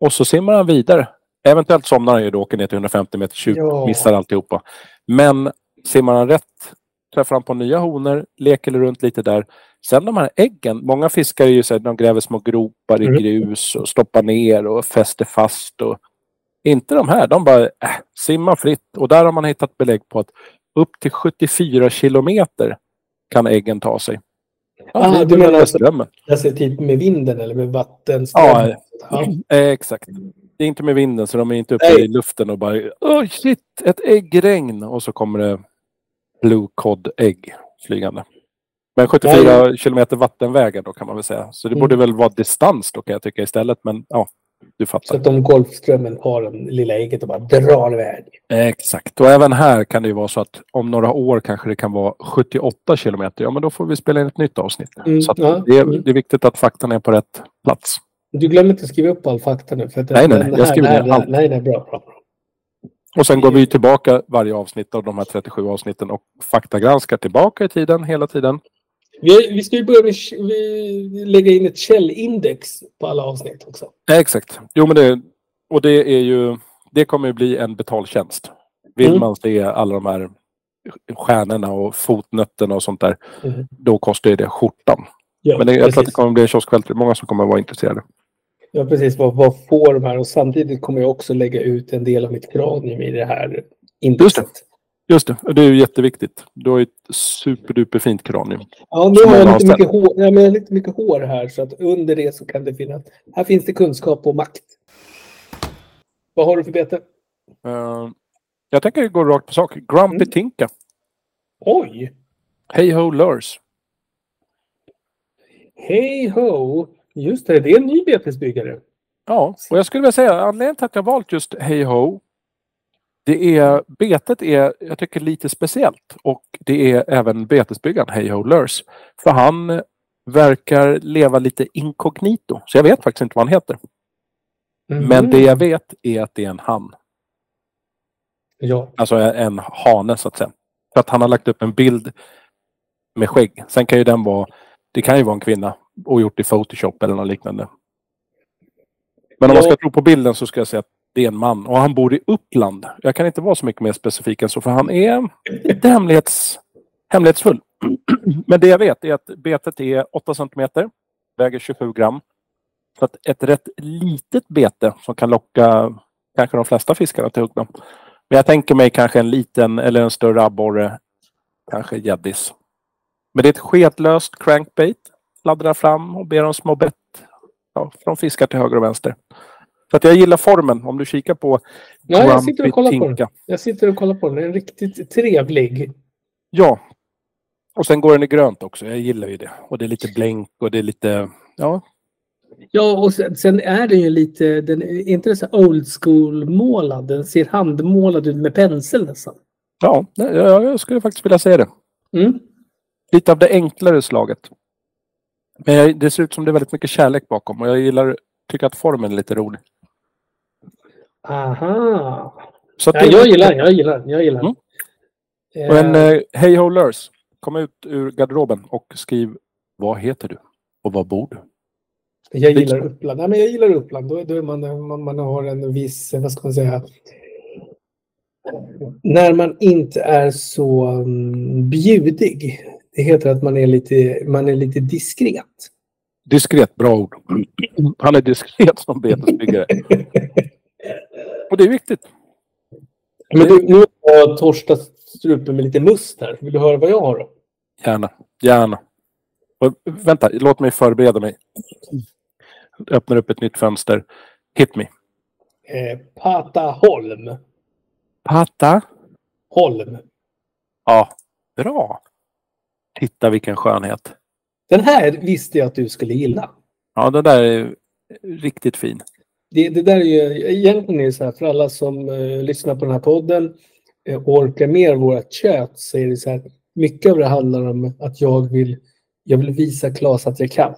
Speaker 3: Och så simmar han vidare. Eventuellt somnar han ju då, åker ner till 150 meter djup,
Speaker 2: Ja.
Speaker 3: missar alltihopa. Men simmar han rätt träffar han på nya honor, leker runt lite där. Sen de här äggen, många fiskare är ju så här, de gräver små gropar i
Speaker 2: Mm.
Speaker 3: grus och stoppar ner och fäster fast. Och... Inte de här, de bara äh, simmar fritt. Och där har man hittat belägg på att upp till 74 kilometer kan äggen ta sig.
Speaker 2: Ah,
Speaker 3: det
Speaker 2: du menar alltså-. Alltså typ med vinden eller med vatten?
Speaker 3: Ja,
Speaker 2: ja.
Speaker 3: Eh, exakt. Det är inte med vinden så de är inte uppe
Speaker 2: Nej.
Speaker 3: i luften och bara Oj shit, ett äggregn! Och så kommer det Blue Cod ägg flygande. Men 74 kilometer vattenvägar då kan man väl säga. Så det
Speaker 2: Mm.
Speaker 3: borde väl vara distans då kan jag tycka istället. Men ja, du
Speaker 2: Så
Speaker 3: fattar.
Speaker 2: att om Golfströmmen har den lilla ägget och bara drar iväg.
Speaker 3: Exakt. Och även här kan det ju vara så att om några år kanske det kan vara 78 kilometer. Ja, men då får vi spela in ett nytt avsnitt.
Speaker 2: Mm,
Speaker 3: Så
Speaker 2: ja,
Speaker 3: det, är,
Speaker 2: mm.
Speaker 3: det är viktigt att faktan är på rätt plats.
Speaker 2: Du glömmer inte att skriva upp all fakta nu. För att
Speaker 3: Nej, nej, nej, jag skriver ner allt.
Speaker 2: Nej, nej, bra, bra. bra.
Speaker 3: Och sen går vi tillbaka varje avsnitt av de här 37 avsnitten och faktagranskar tillbaka i tiden hela tiden.
Speaker 2: Vi, vi ska ju börja med vi, lägga in ett källindex på alla avsnitt också.
Speaker 3: Exakt. Jo, men det, och det är ju, det kommer ju bli en betaltjänst. Vill
Speaker 2: Mm.
Speaker 3: man se alla de här stjärnorna och fotnötterna och sånt där,
Speaker 2: Mm.
Speaker 3: då kostar ju det skjortan.
Speaker 2: Ja,
Speaker 3: Men det, jag tror att det kommer bli en kioskvältare. Många som kommer vara intresserade.
Speaker 2: Ja, precis. Vad, vad får de här? Och samtidigt kommer jag också lägga ut en del av mitt kranium i det här indexet.
Speaker 3: Just det, och det är ju jätteviktigt. Du har ju ett superduper fint kranium.
Speaker 2: Ja, nu har jag
Speaker 3: många
Speaker 2: lite mycket, hår, ja, men jag har lite mycket hår här så att under det så kan det finnas. Här finns det kunskap och makt. Vad har du för bete?
Speaker 3: Eh, jag tänker gå rakt på sak. Grumpy
Speaker 2: Mm.
Speaker 3: Tinka.
Speaker 2: Oj!
Speaker 3: Hey Ho Lures.
Speaker 2: Hej ho! Just det, det är en ny betesbyggare.
Speaker 3: Ja, och jag skulle vilja säga anledningen till att jag valt just Hey Ho. Det är, betet är, jag tycker, lite speciellt. Och det är även betesbyggaren Hey Ho Lures. För han verkar leva lite inkognito. Så jag vet faktiskt inte vad han heter.
Speaker 2: Mhm.
Speaker 3: Men det jag vet är att det är en han.
Speaker 2: Ja,
Speaker 3: Alltså en hane så att säga. För att han har lagt upp en bild med skägg. Sen kan ju den vara, det kan ju vara en kvinna och gjort i Photoshop eller något liknande. Men om man
Speaker 2: Ja.
Speaker 3: ska tro på bilden så ska jag säga att det är en man och han bor i Uppland. Jag kan inte vara så mycket mer specifik än så för han är lite hemlighets, hemlighetsfull. Men det jag vet är att betet är 8 centimeter, väger 27 gram. Så att ett rätt litet bete som kan locka kanske de flesta fiskarna till hugna. Men jag tänker mig kanske en liten eller en större abborre. Kanske gäddis. Men det är ett skedlöst crankbait. laddar fram och ber om små bett. Ja, från fiskar till höger och vänster. Så att jag gillar formen. Om du kikar på
Speaker 2: ja jag sitter och kollar på den. Jag sitter och kollar på den. Den är riktigt trevlig.
Speaker 3: Ja. Och sen går den i grönt också. Jag gillar ju det. Och det är lite blänk och det är lite... Ja,
Speaker 2: Ja, och sen, sen är den ju lite, den är inte det så old school målad. Den ser handmålad ut med pensel nästan.
Speaker 3: ja jag, jag skulle faktiskt vilja säga det.
Speaker 2: Mm.
Speaker 3: Lite av det enklare slaget. Men det ser ut som det är väldigt mycket kärlek bakom. Och jag gillar, tycker att formen är lite rolig.
Speaker 2: Aha.
Speaker 3: Så
Speaker 2: Ja, jag gillar jag gillar jag gillar den.
Speaker 3: Och en
Speaker 2: Eh,
Speaker 3: eh, Hey Ho Lures. kom ut ur garderoben och skriv vad heter du och var bor du?
Speaker 2: Jag gillar Uppland. Nej, men jag gillar Uppland. Då, då man, man, man har en viss, vad ska man säga, när man inte är så um, bjudig. Det heter att man är lite, man är lite diskret.
Speaker 3: Diskret, bra ord. Han är diskret som betesbyggare. Och det är viktigt.
Speaker 2: Men du, nu har jag torstat strupen med lite must här. Vill du höra vad jag har då?
Speaker 3: Gärna, gärna. Och, vänta, låt mig förbereda mig. Jag öppnar upp ett nytt fönster. Hit me.
Speaker 2: Eh, Pata Holm.
Speaker 3: Pata.
Speaker 2: Holm.
Speaker 3: Ja, bra. Titta vilken skönhet.
Speaker 2: Den här visste jag att du skulle gilla.
Speaker 3: Ja, den där är riktigt fin.
Speaker 2: Det, det där är ju egentligen är det så här för alla som eh, lyssnar på den här podden eh, orkar mer vårat kött så är det så här. Mycket av det handlar om att jag vill, jag vill visa Claes att jag kan.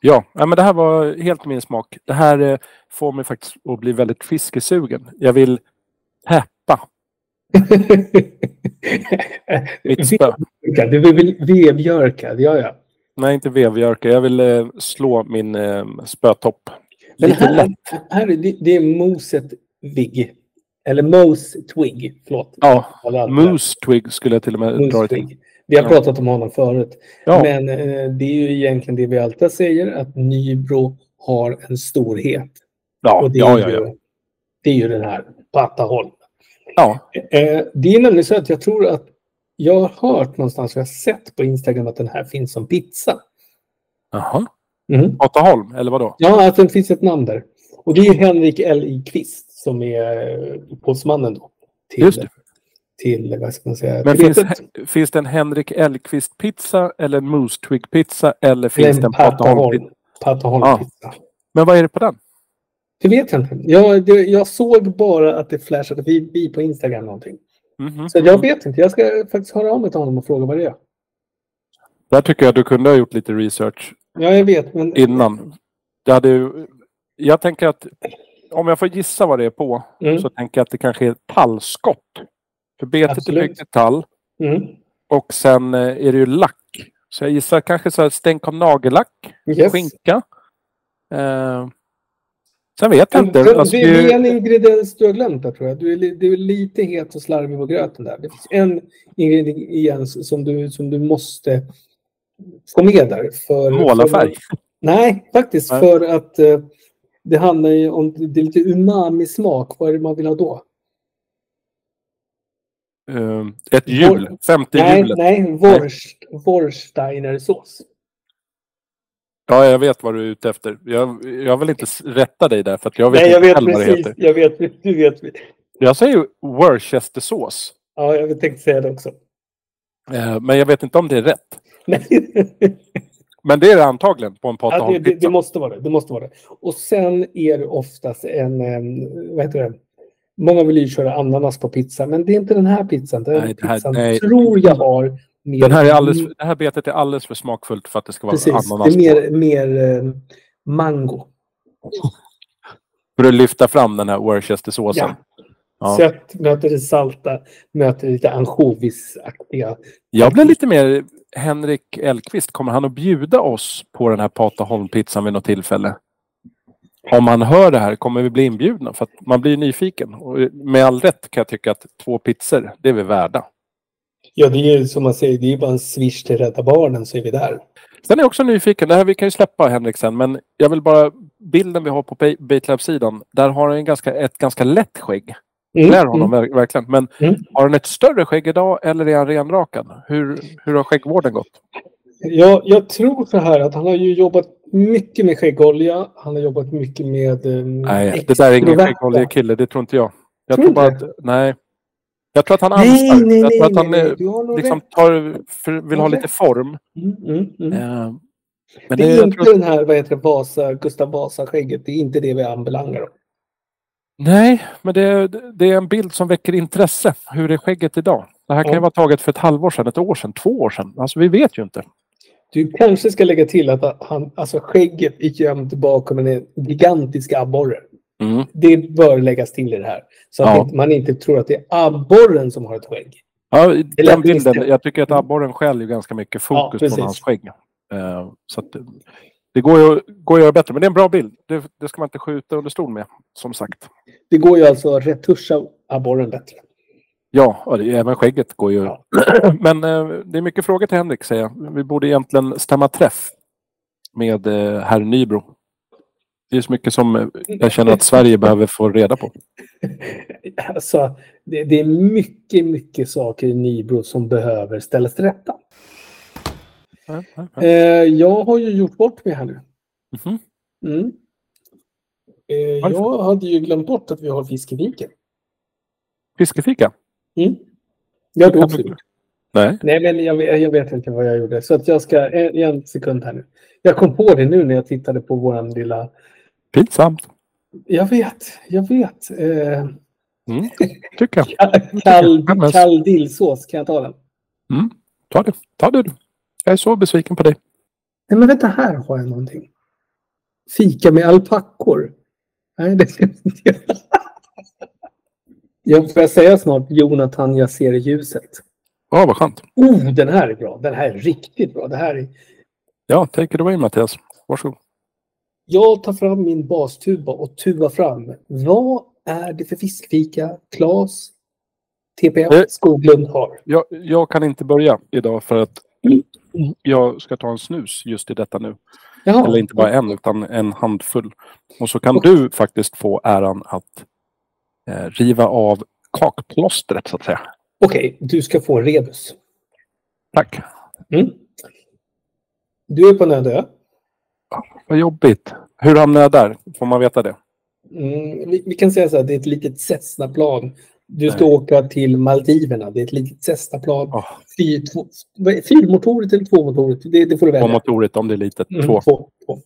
Speaker 3: Ja, ja, men det här var helt min smak. Det här eh, får mig faktiskt att bli väldigt fiskesugen. Jag vill häppa. Mitt spö.
Speaker 2: Du vill vevjörka, det gör jag.
Speaker 3: Nej, inte vevjörka. Jag vill eh, slå min eh, spötopp.
Speaker 2: Men
Speaker 3: Lite
Speaker 2: här,
Speaker 3: lätt.
Speaker 2: här det, det är moset Vig. Eller Mose Twig, förlåt.
Speaker 3: Ja. Moose Twig skulle jag till och med dra det till.
Speaker 2: Vi har
Speaker 3: Ja.
Speaker 2: pratat om honom förut.
Speaker 3: Ja,
Speaker 2: Men eh, det är ju egentligen det vi alltid säger, att Nybro har en storhet.
Speaker 3: ja,
Speaker 2: Och det,
Speaker 3: ja,
Speaker 2: är
Speaker 3: ja,
Speaker 2: ju,
Speaker 3: ja.
Speaker 2: det är ju den här Pattaholm.
Speaker 3: ja.
Speaker 2: Eh, det är nämligen så att jag tror att jag har hört någonstans, jag har sett på Instagram att den här finns som pizza.
Speaker 3: Jaha.
Speaker 2: Mm.
Speaker 3: Ataholm, eller vadå?
Speaker 2: Ja, att det finns ett namn där. Och det är Henrik L. I. Kvist som är eh, upphovsmannen då. Till,
Speaker 3: Just det.
Speaker 2: till, vad ska man säga,
Speaker 3: Men finns, finns det en Henrik Elkvist-pizza eller en Moose Twig-pizza eller
Speaker 2: Eller
Speaker 3: finns det en Pataholm-pizza? Ja. Men vad är det på den?
Speaker 2: Det vet jag inte. Jag, det, jag såg bara att det flashade förbi på Instagram någonting.
Speaker 3: Mhm.
Speaker 2: Så jag vet inte. Jag ska faktiskt höra av mig till honom och fråga vad det är.
Speaker 3: Där tycker jag du kunde ha gjort lite research
Speaker 2: Ja, jag vet. Men
Speaker 3: innan. Det hade ju, jag tänker att om jag får gissa vad det är på
Speaker 2: Mm.
Speaker 3: så tänker jag att det kanske är tallskott. För betet är
Speaker 2: Absolut.
Speaker 3: byggt i tall
Speaker 2: Mm.
Speaker 3: och sen eh, är det ju lack. Så jag gissar kanske så här stänk av nagellack,
Speaker 2: Yes.
Speaker 3: skinka. Eh, sen vet jag inte.
Speaker 2: det,
Speaker 3: Alltså,
Speaker 2: det är en ingrediens du har glömt där, tror jag. Du är, du är lite het och slarvig på gröten där. Det finns en ingrediens som du, som du måste få med där. För,
Speaker 3: Målarfärg.
Speaker 2: För, nej, faktiskt
Speaker 3: Nej.
Speaker 2: för att eh, det handlar ju om det är lite umami-smak. Vad är det man vill ha då?
Speaker 3: Eh, ett hjul. Femte
Speaker 2: Nej,
Speaker 3: hjulet.
Speaker 2: nej, Worst, Worsteiner-sås.
Speaker 3: Ja, jag vet vad du är ute efter. Jag, jag vill inte rätta dig där för jag vet
Speaker 2: Nej, jag
Speaker 3: inte
Speaker 2: vet
Speaker 3: själv vad det
Speaker 2: precis.
Speaker 3: heter.
Speaker 2: Jag vet, du vet.
Speaker 3: Jag säger Worcestersås.
Speaker 2: Ja, jag tänkte säga det också.
Speaker 3: Eh, men jag vet inte om det är rätt. Men det är det antagligen på en
Speaker 2: Ja, det, det, det måste vara det. Det måste vara det. Och sen är det oftast en, vad heter det? Många vill ju köra ananas på pizza, men det är inte den här pizzan. Den
Speaker 3: Nej, här-
Speaker 2: pizzan
Speaker 3: nej.
Speaker 2: tror jag har mer...
Speaker 3: Den här är alldeles, det här betet är alldeles för smakfullt för att det ska vara
Speaker 2: Precis,
Speaker 3: ananas
Speaker 2: det är
Speaker 3: på.
Speaker 2: mer, mer em, mango.
Speaker 3: För att lyfta fram den här Worcestersåsen.
Speaker 2: Ja.
Speaker 3: Ja.
Speaker 2: Sött möter det salta, möter lite ansjovisaktiga.
Speaker 3: Jag blir lite mer Henrik Elkvist. Kommer han att bjuda oss på den här Pataholmpizzan vid något tillfälle? Om han hör det här, kommer vi bli inbjudna? För man blir nyfiken. Och med all rätt kan jag tycka att två pizzor, det är vi värda.
Speaker 2: Ja, det är ju som man säger, det är bara en swish till Rädda Barnen så är vi där.
Speaker 3: Sen är jag också nyfiken. Det här vi kan ju släppa Henrik sen, men jag vill bara bilden vi har på Ba- Baitlab-sidan. Där har han ganska, ett ganska lätt skägg.
Speaker 2: Mm,
Speaker 3: Klär honom ver- verkligen. Men
Speaker 2: Mm.
Speaker 3: har han ett större skägg idag eller är han renrakad? Hur, hur har skäggvården gått?
Speaker 2: Jag, jag tror så här att han har ju jobbat mycket med skäggolja. Han har jobbat mycket med... Um,
Speaker 3: Nej, det där är ingen skäggoljekille. Det tror inte jag. Jag
Speaker 2: Tror
Speaker 3: tror bara att, nej. Jag tror att han
Speaker 2: Nej,
Speaker 3: anstar.
Speaker 2: nej,
Speaker 3: jag tror att han
Speaker 2: nej.
Speaker 3: eh, liksom tar, för, vill ha lite form.
Speaker 2: Mm, mm, mm.
Speaker 3: Eh, Men
Speaker 2: Det
Speaker 3: det,
Speaker 2: är
Speaker 3: jag
Speaker 2: inte
Speaker 3: tror,
Speaker 2: den här, vad heter det, Vasa, Gustav Vasa-skägget. Det är inte det vi anbelangar.
Speaker 3: Nej, men det, det är en bild som väcker intresse. Hur är skägget idag? Det här kan ju
Speaker 2: Ja.
Speaker 3: vara taget för ett halvår sedan, ett år sedan, två år sedan. Alltså vi vet ju inte.
Speaker 2: Du kanske ska lägga till att han, alltså skägget är gömt bakom en gigantisk abborre.
Speaker 3: Mm.
Speaker 2: Det bör läggas till i det här. Så att
Speaker 3: Ja.
Speaker 2: man inte tror att det är abborren som har ett skägg.
Speaker 3: Ja, den bilden. Jag tycker att abborren skäl ju ganska mycket fokus
Speaker 2: precis.
Speaker 3: på hans skägg. Eh, så att det, går ju går att göra bättre. Men det är en bra bild. Det, det ska man inte skjuta under stol med, som sagt.
Speaker 2: Det går ju alltså att retuscha abborren bättre.
Speaker 3: Ja, och även skägget går ju.
Speaker 2: Ja.
Speaker 3: Men eh, det är mycket frågor till Henrik, säger jag. Vi borde egentligen stämma träff med eh, herr Nybro. Det är så mycket som eh, jag känner att Sverige behöver få reda på.
Speaker 2: Alltså, det, det är mycket, mycket saker i Nybro som behöver ställas till rätta. Eh, jag har ju gjort bort mig här nu.
Speaker 3: Mhm.
Speaker 2: Mm. Eh, jag hade ju glömt bort att vi har fiskeviken.
Speaker 3: Fiskefika?
Speaker 2: Mm. Jag
Speaker 3: du-
Speaker 2: också.
Speaker 3: Nej.
Speaker 2: Nej, men jag, vet- jag vet inte vad jag gjorde. Så att jag ska, en, en sekund här nu. Jag kom på det nu när jag tittade på våran lilla...
Speaker 3: Pinsamt.
Speaker 2: Jag vet, jag vet. Eh,
Speaker 3: Mm. Tycker jag.
Speaker 2: kall, kall dillsås, kan jag ta den?
Speaker 3: Mm. Ta det. Ta det du. Jag är så besviken på dig.
Speaker 2: Nej, men vänta, här har jag någonting. Fika med alpackor. Nej, det ska jag inte. Jag får jag säga snart Jonathan, jag ser ljuset.
Speaker 3: Ja, vad skönt.
Speaker 2: Oh, den här är bra. Den här är riktigt bra. Det här är...
Speaker 3: Ja, take it away Mattias. Varsågod.
Speaker 2: Jag tar fram min bastuba och tuvar fram. Vad är det för fiskfika Claes TPF
Speaker 3: Eh.
Speaker 2: Skoglund har?
Speaker 3: Jag, jag kan inte börja idag för att jag ska ta en snus just i detta nu.
Speaker 2: Jaha.
Speaker 3: Eller inte bara en, utan en handfull. Och så kan du faktiskt få äran att eh, riva av kakplåstret så att säga.
Speaker 2: Okej, du ska få rebus.
Speaker 3: Tack.
Speaker 2: Mm. Du är på en öde ö.
Speaker 3: Vad jobbigt. Hur hamnade jag där? Får man veta det?
Speaker 2: Mm, vi, vi kan säga så här, det är ett litet Cessna-plan. Du ska
Speaker 3: Nej.
Speaker 2: åka till Maldiverna. Det är ett litet Cessna-plan.
Speaker 3: Oh,
Speaker 2: är- fyrmotorigt eller tvåmotorigt? Det, det får du välja.
Speaker 3: motoret om det är litet.
Speaker 2: Mm,
Speaker 3: Två.
Speaker 2: två, två.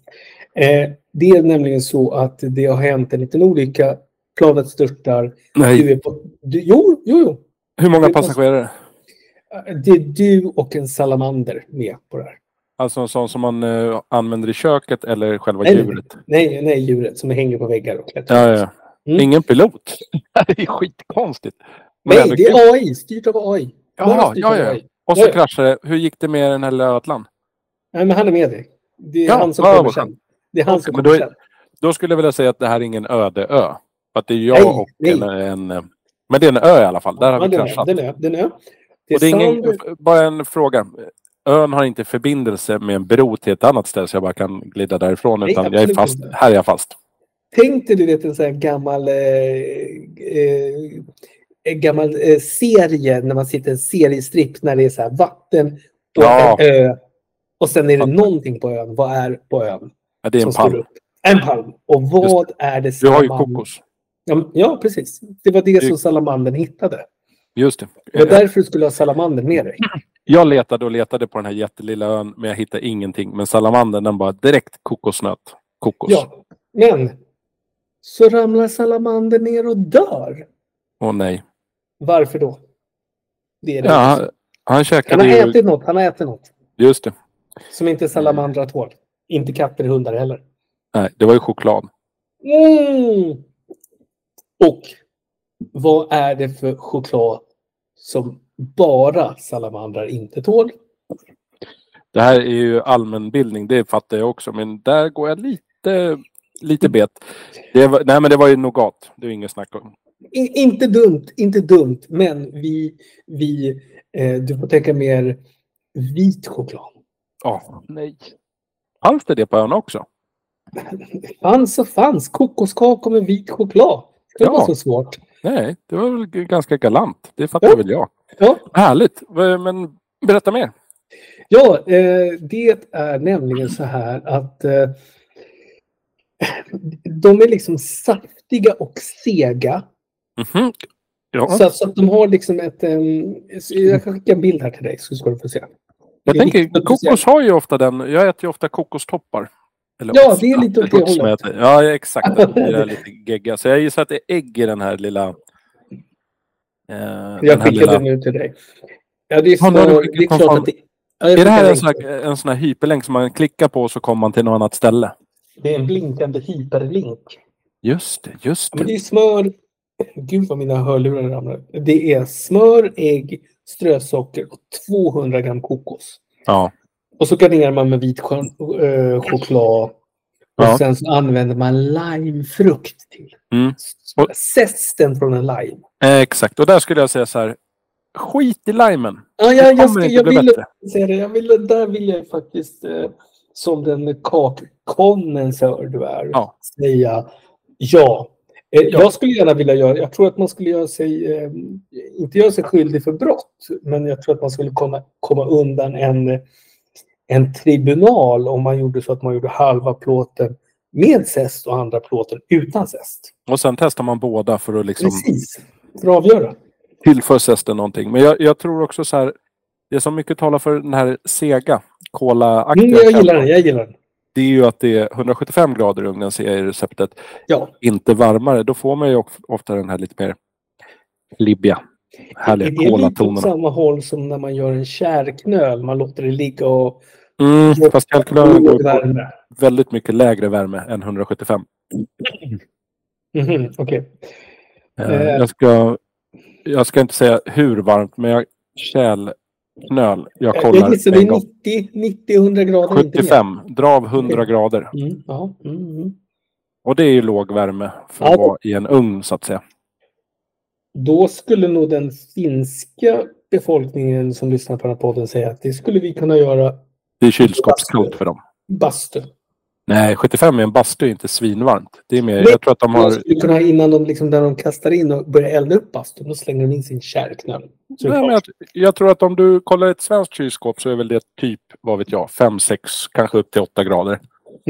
Speaker 2: Eh, det är nämligen så att det har hänt en liten olycka. Planet störtar.
Speaker 3: Nej.
Speaker 2: Du är på, du, jo, jo, jo.
Speaker 3: Hur många passagerare?
Speaker 2: Eh, Det är du och en salamander med på det här.
Speaker 3: Alltså en sån som man eh, använder i köket eller själva
Speaker 2: nej,
Speaker 3: djuret?
Speaker 2: Nej, nej, djuret som hänger på väggar och klättrar.
Speaker 3: Ja, ja.
Speaker 2: Mm.
Speaker 3: Ingen pilot. det är skitkonstigt. Men
Speaker 2: Nej, det är AI. Styrt av AI.
Speaker 3: Jaha, ja, ja.
Speaker 2: AI.
Speaker 3: Och så
Speaker 2: Ja, ja.
Speaker 3: kraschade det. Hur gick det med den här ödlan?
Speaker 2: Nej, men han är med dig. Det är
Speaker 3: Ja,
Speaker 2: han som kommer sen. Det är han som
Speaker 3: men
Speaker 2: kommer
Speaker 3: då. Då skulle jag vilja säga att det här är ingen öde ö. Att det är jag
Speaker 2: Nej,
Speaker 3: och
Speaker 2: nej.
Speaker 3: En, en... eh, Men det är en ö i alla fall. Där har
Speaker 2: Ja,
Speaker 3: vi
Speaker 2: den är,
Speaker 3: kraschat.
Speaker 2: den är, den är. Det är,
Speaker 3: Och det är ingen, bara en fråga. Ön har inte förbindelse med en bro till ett annat ställe så jag bara kan glida därifrån.
Speaker 2: Nej,
Speaker 3: Utan jag är fast.
Speaker 2: inte.
Speaker 3: Här är jag fast.
Speaker 2: Tänk dig du vet en sån här gammal, eh, eh, en gammal eh, serie när man sitter i en seriestripp när det är så här vatten och
Speaker 3: Ja.
Speaker 2: en ö. Och sen är det någonting på ön. Vad är på ön?
Speaker 3: Ja, det är en palm.
Speaker 2: En palm. Och vad är det
Speaker 3: Du har ju kokos.
Speaker 2: Ja, ja, precis. Det var det
Speaker 3: Det-
Speaker 2: som salamandern hittade.
Speaker 3: Just det.
Speaker 2: Det var därför du skulle ha salamandern med dig.
Speaker 3: Jag letade och letade på den här jättelilla ön men jag hittade ingenting. Men salamandern den bara direkt kokosnöt. Kokos.
Speaker 2: Ja, men så ramlar salamandern ner och dör.
Speaker 3: Åh nej.
Speaker 2: Varför då? Det är det.
Speaker 3: Ja, han, han
Speaker 2: han har
Speaker 3: ju...
Speaker 2: ätit något. Han har ätit något.
Speaker 3: Just det.
Speaker 2: Som inte salamandrar tål. Inte katter och hundar heller.
Speaker 3: Nej, det var ju choklad.
Speaker 2: Mm. Och vad är det för choklad som bara salamandrar inte tål?
Speaker 3: Det här är ju allmänbildning, det fattar jag också. Men där går jag lite, lite bet. Det var, nej men det var ju nougat. Det är inget snack om.
Speaker 2: I, inte dumt, inte dumt, men vi, vi eh, du får tänka mer vit choklad.
Speaker 3: Ja, nej. Fanns det det på ön också?
Speaker 2: Fanns och fanns kokoskakor med vit choklad. Det var
Speaker 3: Ja.
Speaker 2: så svårt.
Speaker 3: Nej, det var väl ganska galant. Det fattar
Speaker 2: Ja.
Speaker 3: väl jag.
Speaker 2: Ja,
Speaker 3: Härligt. Men berätta mer.
Speaker 2: ja eh, det är nämligen så här att eh, de är liksom saftiga och sega.
Speaker 3: Mhm. Ja.
Speaker 2: Så, så att de har liksom ett... Um, jag kan skicka en bild här till dig så ska du få se.
Speaker 3: Jag tänker, kokos har ju ofta den. Jag äter ju ofta kokostoppar. Eller
Speaker 2: Ja, det är lite åt det hållet.
Speaker 3: Ja, exakt. Det är lite gegga. Så jag gissar att det är ägg i den här lilla... Eh,
Speaker 2: Jag
Speaker 3: lilla...
Speaker 2: den nu till dig. Ja, det är,
Speaker 3: skickat
Speaker 2: det är klart att det... Ja,
Speaker 3: Är det här en sån här, en sån här hyperlänk som man klickar på och så kommer man till något annat ställe?
Speaker 2: Det är en blinkande hyperlink.
Speaker 3: Just det, just
Speaker 2: Ja, Men det
Speaker 3: det.
Speaker 2: är smör, Gud vad mina hörlurar ramlar. Det är smör, ägg, strösocker och 200 gram kokos.
Speaker 3: Ja.
Speaker 2: Och så garnerar man med vit eh, choklad. Och
Speaker 3: Ja.
Speaker 2: sen så använder man limefrukt till.
Speaker 3: Mm.
Speaker 2: Så Zesten från en lime.
Speaker 3: Eh, Exakt, och där skulle jag säga så här. Skit i limen.
Speaker 2: Ja,
Speaker 3: Det
Speaker 2: jag, ska, jag vill säga det. Jag vill, där vill jag faktiskt, eh, som den kakkonnässör du är,
Speaker 3: Ja.
Speaker 2: säga ja. Eh,
Speaker 3: Ja.
Speaker 2: Jag skulle gärna vilja göra, jag tror att man skulle göra sig, eh, inte göra sig skyldig för brott, men jag tror att man skulle komma, komma undan en, en tribunal om man gjorde så att man gjorde halva plåten med zest och andra plåten utan zest.
Speaker 3: Och sen testar man båda för att liksom
Speaker 2: Precis, för att avgöra.
Speaker 3: tillför zesten någonting. Men jag, jag tror också så här. Det som mycket talar för den här sega, kola-aktiga
Speaker 2: Mm, jag gillar den, jag gillar den.
Speaker 3: Det är ju att det är 175 grader i ugnen ser jag i receptet.
Speaker 2: Ja.
Speaker 3: Inte varmare. Då får man ju of- ofta den här lite mer libbiga,
Speaker 2: Är
Speaker 3: härliga
Speaker 2: det lite åt samma håll som när man gör en kärknöl? Man låter det ligga och...
Speaker 3: Mm, fast kalkylen går på väldigt mycket lägre värme än 175.
Speaker 2: Mhm, Okej.
Speaker 3: Eh,
Speaker 2: Eh.
Speaker 3: Jag, ska, jag ska inte säga hur varmt, men jag kärlknöl. Jag
Speaker 2: Jag
Speaker 3: kollar
Speaker 2: gissar det
Speaker 3: en
Speaker 2: är
Speaker 3: gång.
Speaker 2: 90, 90 100 grader. inte mer.
Speaker 3: 75. Dra av 100 grader.
Speaker 2: Mm, ja, mm, mm.
Speaker 3: Och det är ju låg värme för att
Speaker 2: Ja.
Speaker 3: vara i en ugn så att säga.
Speaker 2: Då skulle nog den finska befolkningen som lyssnar på den här podden säga att det skulle vi kunna göra
Speaker 3: Det är kylskåpskallt för dem.
Speaker 2: bastu.
Speaker 3: Nej, 75 i en bastu är inte svinvarmt. Det är mer,
Speaker 2: Nej,
Speaker 3: jag tror att de har...
Speaker 2: kunna innan de, liksom, där de kastar in och börjar elda upp bastun, då slänger de in sin kärknöl.
Speaker 3: Jag, jag tror att om du kollar ett svenskt kylskåp så är väl det typ, vad vet jag, 5, 6, kanske upp till 8 grader.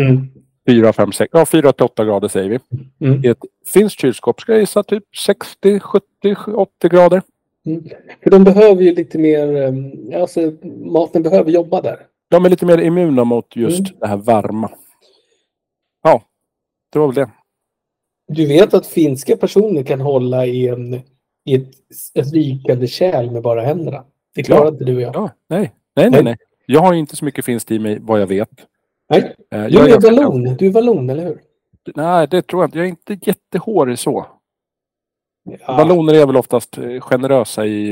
Speaker 2: mm,
Speaker 3: 4, 5, 6, ja 4 till 8 grader säger vi.
Speaker 2: mm,
Speaker 3: I ett finskt kylskåp ska jag gissa typ 60, 70, 80 grader.
Speaker 2: mm. För de behöver ju lite mer, eh, alltså maten behöver jobba där.
Speaker 3: De är lite mer immuna mot just
Speaker 2: Mm.
Speaker 3: det här varma. Det var väl det.
Speaker 2: Du vet att finska personer kan hålla i, en, i ett, ett rykande kärl med bara händerna. Det klarar
Speaker 3: Ja.
Speaker 2: inte du och jag.
Speaker 3: Ja, nej. Nej, nej, nej. Jag har inte så mycket finskt i mig vad jag vet.
Speaker 2: Nej,
Speaker 3: Eh,
Speaker 2: du
Speaker 3: jag
Speaker 2: är
Speaker 3: ganska-
Speaker 2: vallon. Du är vallon, eller hur?
Speaker 3: Nej, det tror jag inte. Jag är inte jättehårig så.
Speaker 2: Ja,
Speaker 3: Balloner är väl oftast eh, generösa i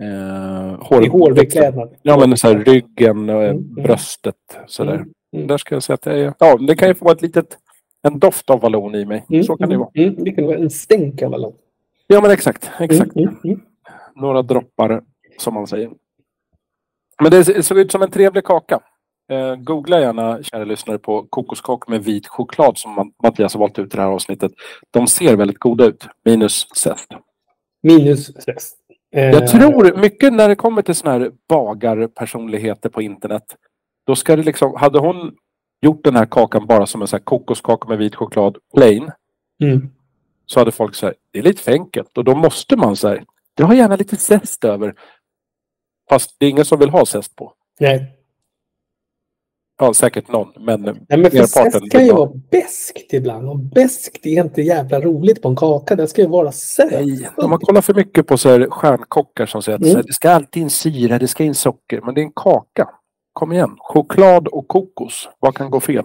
Speaker 3: eh, hår,
Speaker 2: I hårbeklädnad.
Speaker 3: Ja, men så här, ryggen och
Speaker 2: Mm, mm.
Speaker 3: bröstet. Sådär.
Speaker 2: Mm, mm.
Speaker 3: Där ska jag säga att jag är... Ja, det kan ju få ett litet, en doft av vallon i mig.
Speaker 2: Mm,
Speaker 3: Så kan det
Speaker 2: mm,
Speaker 3: vara.
Speaker 2: Mm, det kan vara en stänk av vallon.
Speaker 3: Ja, men exakt. exakt.
Speaker 2: Mm, mm, mm.
Speaker 3: Några droppar, som man säger. Men det såg ut som en trevlig kaka. Eh, googla gärna, kära lyssnare, på kokoskakor med vit choklad som Mattias har valt ut i det här avsnittet. De ser väldigt goda ut, minus zest.
Speaker 2: Minus sex. Eh,
Speaker 3: Jag tror mycket när det kommer till såna här bagarpersonligheter på internet. Då ska det liksom, hade hon gjort den här kakan bara som en så här kokoskaka med vit choklad plain.
Speaker 2: Mm.
Speaker 3: Så hade folk sagt det är lite för enkelt. Och då måste man säga dra gärna lite zest över. Fast det är ingen som vill ha zest på.
Speaker 2: Nej.
Speaker 3: Ja, säkert någon. Men
Speaker 2: Nej, men för zest kan ju vara beskt ibland. Och beskt är inte jävla roligt på en kaka. Det ska ju vara söt.
Speaker 3: nej, om man kollar för mycket på så här stjärnkockar som säger att
Speaker 2: Mm.
Speaker 3: det ska alltid in syra, det ska in socker. Men det är en kaka. Kom igen. Choklad och kokos. Vad kan gå fel?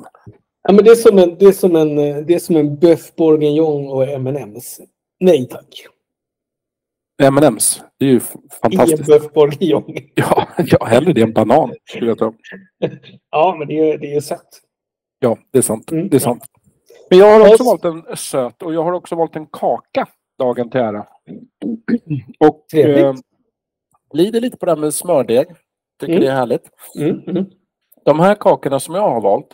Speaker 2: Ja, men det, är som en, det, är som en, det är som en bœuf bourguignon och M&M's. Nej tack.
Speaker 3: M&M's. Det är ju f-
Speaker 2: Ingen
Speaker 3: fantastiskt.
Speaker 2: bœuf bourguignon.
Speaker 3: Ja, ja, hellre det än banan. Skulle jag ta.
Speaker 2: Ja, men det är, det är sött.
Speaker 3: Ja, det är sant.
Speaker 2: Mm,
Speaker 3: Det är
Speaker 2: ja.
Speaker 3: sant. Men jag har också valt en söt och jag har också valt en kaka dagen till ära. Och eh, lider lite på det här med smördeg. Tycker
Speaker 2: Mm.
Speaker 3: det är härligt.
Speaker 2: Mm, mm.
Speaker 3: De här kakorna som jag har valt,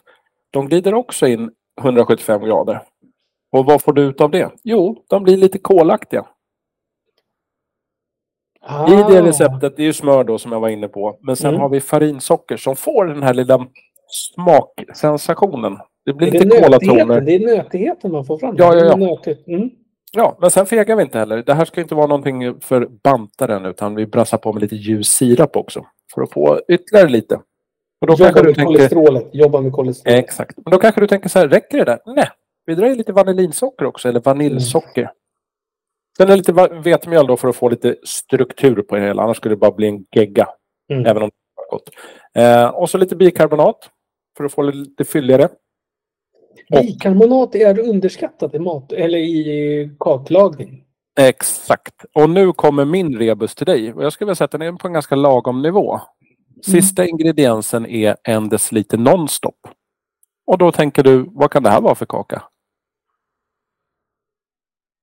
Speaker 3: de glider också in 175 grader. Och vad får du ut av det? Jo, de blir lite kolaktiga.
Speaker 2: Ah.
Speaker 3: I det receptet, det är ju smör då som jag var inne på. Men sen
Speaker 2: Mm.
Speaker 3: har vi farinsocker som får den här lilla smaksensationen. Det blir
Speaker 2: det,
Speaker 3: lite kolatoner.
Speaker 2: det är nötigheten man får fram.
Speaker 3: Ja, ja, ja.
Speaker 2: Mm.
Speaker 3: Ja, men sen fegar vi inte heller. Det här ska inte vara någonting för bantaren utan vi brassar på med lite ljus sirap också. För att få ytterligare lite. Och då
Speaker 2: Jobba
Speaker 3: kanske du
Speaker 2: med
Speaker 3: tänker...
Speaker 2: kolesterolet. Jobba med kolesterolet.
Speaker 3: Exakt. Men då kanske du tänker så här, räcker det där? Nej, vi drar i lite vanillinsocker också, eller vaniljsocker. Sen är det lite vetemjöl då för att få lite struktur på det hela, annars skulle det bara bli en gegga.
Speaker 2: Mm.
Speaker 3: Även om det var gott. Eh, och så lite bikarbonat för att få det lite fylligare.
Speaker 2: Bikarbonat är underskattat i mat eller i kaklagning.
Speaker 3: Exakt. Och nu kommer min rebus till dig. Och jag skulle vilja säga att den är på en ganska lagom nivå. Sista mm. ingrediensen är en deciliter nonstop. Och då tänker du, vad kan det här vara för kaka?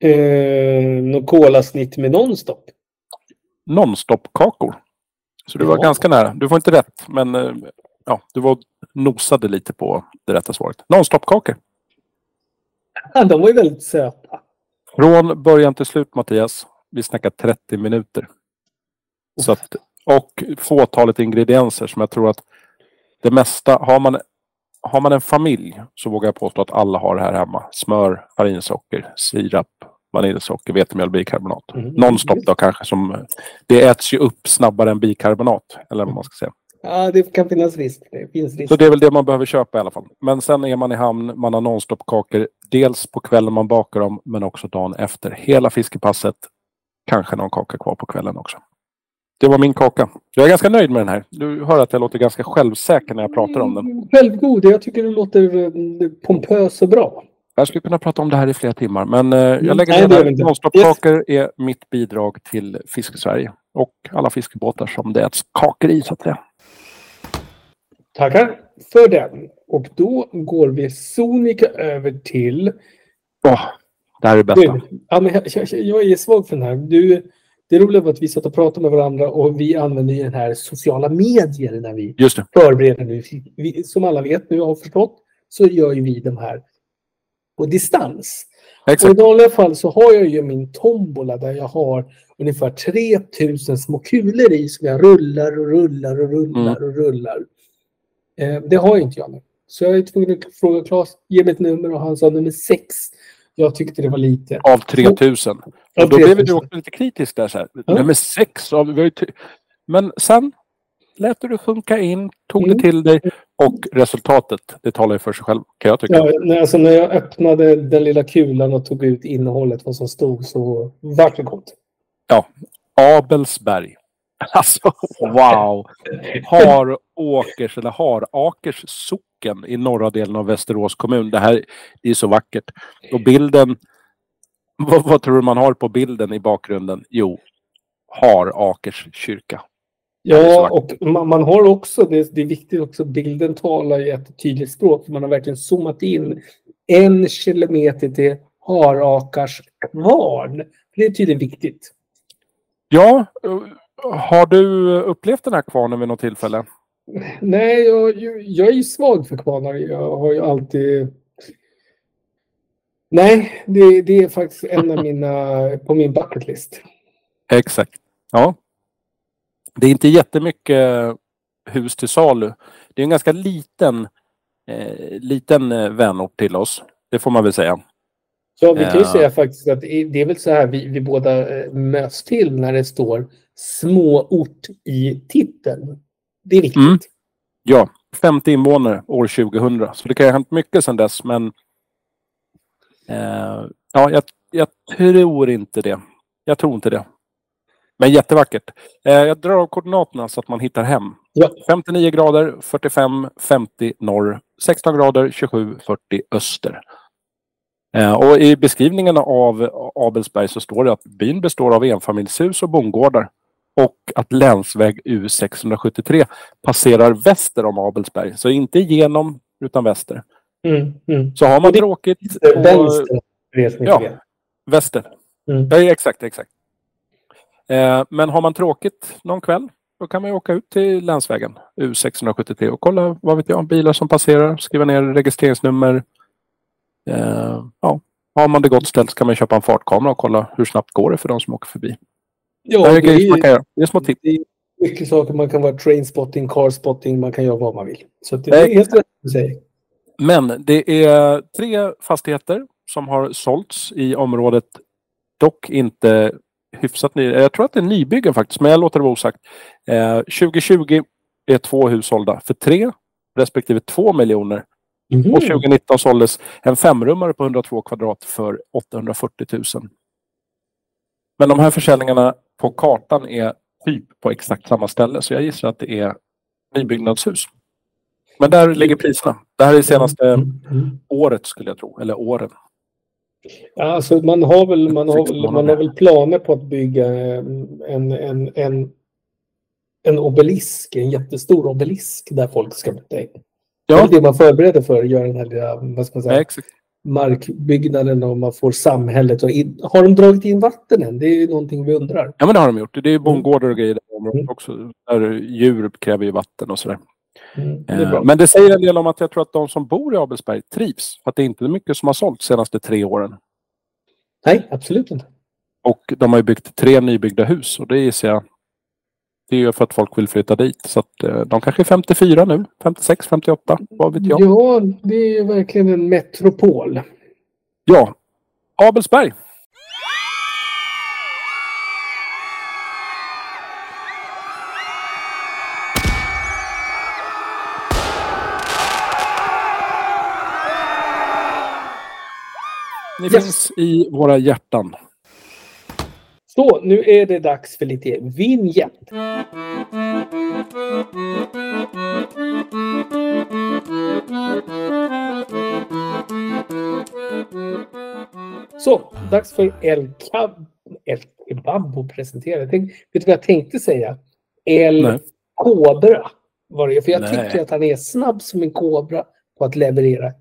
Speaker 2: Eh, något kolasnitt med nonstop.
Speaker 3: Nonstop-kakor. Så du var ja. ganska nära. Du får inte rätt, men eh, ja, du var nosade lite på det rätta svaret. Nonstop-kakor.
Speaker 2: Ja, de var ju väldigt söta.
Speaker 3: Från början till slut Mattias. Vi snackar 30 minuter. Så att, och fåtalet ingredienser som jag tror att det mesta, har man, har man en familj så vågar jag påstå att alla har det här hemma. Smör, farinsocker, sirap, vaniljsocker, vetemjöl, bikarbonat. Mm. Nonstop då kanske som, det äts ju upp snabbare än bikarbonat. Eller vad man ska säga.
Speaker 2: Ja, det kan finnas risk. Det finns risk.
Speaker 3: Så det är väl det man behöver köpa i alla fall. Men sen är man i hamn, man har nonstop-kakor. Dels på kvällen man bakar dem, men också dagen efter. Hela fiskepasset. Kanske någon kaka kvar på kvällen också. Det var min kaka. Jag är ganska nöjd med den här. Du hör att jag låter ganska självsäker när jag pratar om den.
Speaker 2: Självgod. Jag tycker den låter eh, pompös och bra.
Speaker 3: Jag skulle kunna prata om det här i flera timmar, men eh, jag lägger ner det. Nonstop-kakor är mitt bidrag till Fiske-Sverige och alla fiskebåtar som det äts kakor i, så att säga.
Speaker 2: Tackar för den. Och då går vi sonika över till...
Speaker 3: Oh, det här är det bästa.
Speaker 2: Ja, men jag, jag, jag, är svag för den här. Du, det roliga var att vi satt och pratade med varandra och vi använder den här sociala medier när vi
Speaker 3: Just det.
Speaker 2: förbereder nu. Vi, som alla vet nu har förstått så gör ju vi de här på distans. Exakt. Och I vanliga fall så har jag ju min tombola där jag har ungefär 3000 små kulor i som jag rullar och rullar och rullar mm. och rullar. Eh, det har inte jag nu. Så jag är tvungen att fråga Claes, ge mig ett nummer och han sa nummer sex. Jag tyckte det var lite.
Speaker 3: Av 3000. Och då blev du också lite kritisk där. Så här. Ja. Nummer sex. Av, men sen lät du det sjunka in, tog mm. det till dig och resultatet, det talar ju för sig själv kan jag tycka.
Speaker 2: Ja, alltså när jag öppnade den lilla kulan och tog ut innehållet, vad som stod, så vart det gott.
Speaker 3: Ja, Abelsberg. Alltså, wow! Haråkers eller Harakers socken i norra delen av Västerås kommun. Det här är så vackert. Och bilden, vad, vad tror du man har på bilden i bakgrunden? Jo, Harakers kyrka.
Speaker 2: Ja, och man, man, har också, det, det, är viktigt också, bilden talar ju ett tydligt språk. Man har verkligen zoomat in en kilometer till Harakars kvarn. Det är tydligen viktigt.
Speaker 3: Ja, har du upplevt den här kvarnen vid något tillfälle?
Speaker 2: Nej, jag, jag är svag för kvarnar. Jag har ju alltid... Nej, det, det är faktiskt en av mina på min bucketlist.
Speaker 3: Exakt. Ja. Det är inte jättemycket hus till salu. Det är en ganska liten, eh, liten eh, vänort till oss. Det får man väl säga.
Speaker 2: Ja, vi kan ju säga faktiskt att det är väl så här vi, vi båda eh, möts till när det står småort i titeln. Det är viktigt. Mm.
Speaker 3: Ja, 50 invånare år 2000. Så det kan ha hänt mycket sedan dess, men eh, ja, jag, jag, tror inte det. Jag tror inte det. Men jättevackert. Eh, jag drar av koordinaterna så att man hittar hem. Ja. 59 grader, 45, 50 norr, 16 grader, 27, 40 öster. Eh, och I beskrivningen av Abelsberg så står det att byn består av enfamiljshus och bondgårdar och att länsväg U673 passerar väster om Abelsberg. Så inte genom utan väster. Mm, mm. Så har man tråkigt...
Speaker 2: Vänster,
Speaker 3: ja, väster. Mm. Ja, exakt, exakt. Eh, men har man tråkigt någon kväll då kan man ju åka ut till länsvägen U673 och kolla vad vet jag, bilar som passerar, skriva ner registreringsnummer. Eh, ja, har man det gott ställt så kan man köpa en fartkamera och kolla hur snabbt går det för de som åker förbi.
Speaker 2: Ja, det, är, man kan göra. det är små tips. Det är mycket saker. Man kan vara trainspotting, carspotting, man kan göra vad man vill. Så det är helt rätt att säga.
Speaker 3: Men det är tre fastigheter som har sålts i området. Dock inte hyfsat ny. Jag tror att det är nybyggen faktiskt, men jag låter det vara osagt. Eh, 2020 är två hus sålda för tre respektive två miljoner. Mm. Och 2019 såldes en femrummare på 102 kvadrat för 840 000. Men de här försäljningarna på kartan är typ på exakt samma ställe, så jag gissar att det är nybyggnadshus. Men där ligger priserna. Det här är senaste
Speaker 2: Mm. Mm.
Speaker 3: året skulle jag tro. Eller åren.
Speaker 2: Ja, alltså man har väl, man har väl, man har väl planer på att bygga en, en, en, en obelisk, en jättestor obelisk där folk ska flytta in. Det är
Speaker 3: Ja,
Speaker 2: det man förbereder för, att göra den här lilla, vad ska man säga,
Speaker 3: exakt.
Speaker 2: markbyggnaden och man får samhället. Och in, har de dragit in vatten än? Det är ju någonting vi undrar.
Speaker 3: Ja, men det har de gjort. Det är ju bondgårdar och grejer i det här området
Speaker 2: Mm.
Speaker 3: också. Där djur kräver ju vatten och sådär.
Speaker 2: Mm, det är.
Speaker 3: Eh, Men det säger en del om att jag tror att de som bor i Abelsberg trivs. Att det är inte mycket som har sålt de senaste tre åren.
Speaker 2: Nej, absolut inte.
Speaker 3: Och de har ju byggt tre nybyggda hus och det gissar jag det är ju för att folk vill flytta dit. Så att eh, de kanske är 54 nu, 56, 58, vad vet jag.
Speaker 2: Ja, det är ju verkligen en metropol.
Speaker 3: Ja, Abelsberg. Ni
Speaker 2: Yes.
Speaker 3: finns i våra hjärtan.
Speaker 2: Så, nu är det dags för lite vignett. Så, dags för El, Cab El Kebab att presentera. Jag tänkte, vet du vad jag tänkte säga? El
Speaker 3: Nej.
Speaker 2: Kobra. Var det, för jag
Speaker 3: Nej.
Speaker 2: tycker att han är snabb som en kobra på att leverera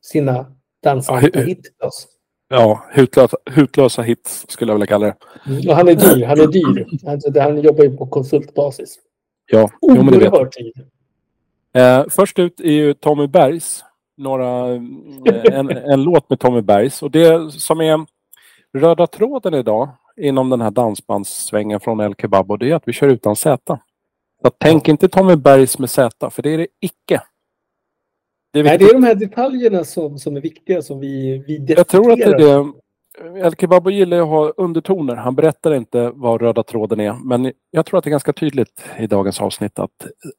Speaker 2: sina
Speaker 3: Ja,
Speaker 2: dansanta
Speaker 3: hur-
Speaker 2: hit till oss.
Speaker 3: Ja, hutlösa, hutlösa hits skulle jag vilja kalla det.
Speaker 2: Och han är dyr. Han är dyr. Alltså, han jobbar ju på konsultbasis.
Speaker 3: Ja, jo, men det vet jag. Eh, först ut är ju Tommy Bergs. Några, eh, en, en låt med Tommy Bergs. Och det som är röda tråden idag inom den här dansbandssvängen från El Kebab och det är att vi kör utan Z. Så tänk inte Tommy Bergs med Z, för det är det icke. Det är
Speaker 2: Nej, det är de här detaljerna som, som är viktiga som vi, vi
Speaker 3: Jag tror att det är
Speaker 2: definierar.
Speaker 3: det. El Kebab gillar att ha undertoner. Han berättar inte vad röda tråden är. Men jag tror att det är ganska tydligt i dagens avsnitt att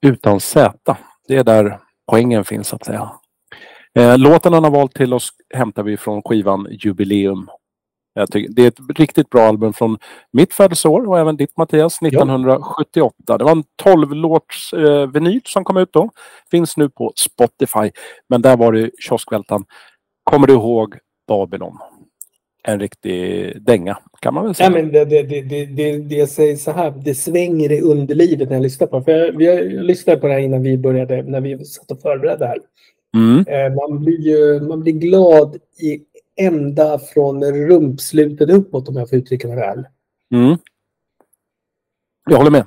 Speaker 3: utan Z, det är där poängen finns så att säga. Eh, Låten han har valt till oss hämtar vi från skivan Jubileum. Jag det är ett riktigt bra album från mitt födelseår och även ditt Mattias, 1978. Det var en 12-låts eh, vinyl som kom ut då. Finns nu på Spotify. Men där var det kioskvältan. Kommer du ihåg Babylon? En riktig dänga kan man väl säga.
Speaker 2: Ja, men det, det, det, det, det, jag säger så här, det svänger i underlivet när jag lyssnar på det. För jag, har- jag lyssnade på det här innan vi började, när vi satt och förberedde här.
Speaker 3: Mm.
Speaker 2: Eh, Man blir ju man blir glad i ända från rumpslutet uppåt om jag får uttrycka mig väl.
Speaker 3: Mm. Jag håller med.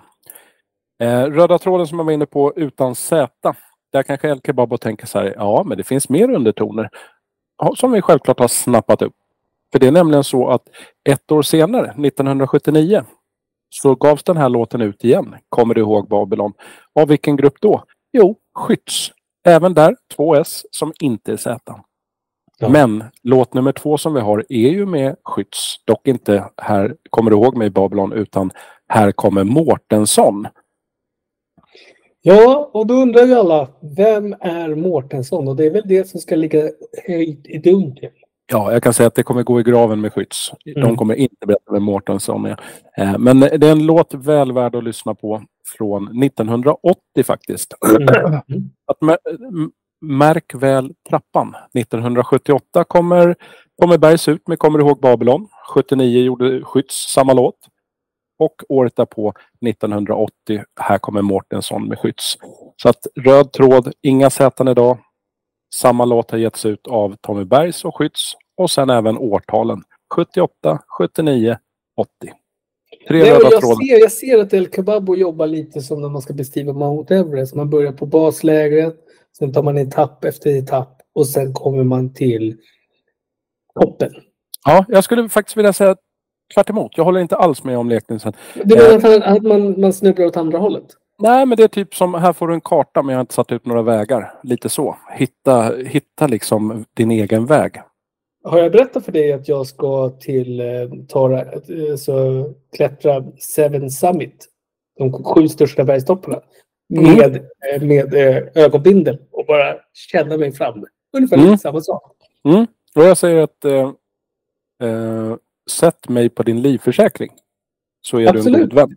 Speaker 3: Eh, röda tråden som jag var inne på utan Z. Där kanske El Kebabo tänker så här, ja men det finns mer undertoner. Som vi självklart har snappat upp. För det är nämligen så att ett år senare, 1979, så gavs den här låten ut igen. Kommer du ihåg Babylon? Av vilken grupp då? Jo, Skytts. Även där två S som inte är Z.
Speaker 2: Ja.
Speaker 3: Men låt nummer två som vi har är ju med Skytts. Dock inte här, kommer du ihåg mig Babylon, utan här kommer Mårtensson.
Speaker 2: Ja, och då undrar ju alla, vem är Mårtensson? Och det är väl det som ska ligga höjt i dunkel.
Speaker 3: Ja, jag kan säga att det kommer gå i graven med Skytts. De
Speaker 2: Mm.
Speaker 3: kommer inte berätta vem Mårtensson är. Eh, Men det är en låt väl värd att lyssna på från 1980 faktiskt.
Speaker 2: Mm.
Speaker 3: Att märk väl trappan. 1978 kommer, kommer Bergs ut med Kommer du ihåg Babylon? 79 gjorde Skytts samma låt. Och året därpå, 1980, här kommer Mårtensson med Skytts. Så att röd tråd, inga säten idag. Samma låt har getts ut av Tommy Bergs och Skytts. Och sen även årtalen. 78, 79, 80. Tre
Speaker 2: Nej,
Speaker 3: röda
Speaker 2: jag,
Speaker 3: trådar.
Speaker 2: ser, jag ser att El Kebabo jobbar lite som när man ska beskriva Mount Everest. Man börjar på baslägret, sen tar man etapp efter etapp och sen kommer man till toppen.
Speaker 3: Ja, jag skulle faktiskt vilja säga tvärt emot. Jag håller inte alls med om liknelsen.
Speaker 2: Du menar att, han, att man, man snubblar åt andra hållet?
Speaker 3: Nej, men det är typ som här får du en karta men jag har inte satt ut några vägar. Lite så. Hitta, hitta liksom din egen väg.
Speaker 2: Har jag berättat för dig att jag ska till eh, Tara, eh, så klättra Seven Summit, de sju största bergstopparna,
Speaker 3: Mm.
Speaker 2: med, eh, med eh, ögonbindel och bara känna mig fram. Ungefär
Speaker 3: Mm.
Speaker 2: samma sak.
Speaker 3: Och jag säger att eh, eh, sätt mig på din livförsäkring. Så är du en
Speaker 2: Absolut.
Speaker 3: god vän.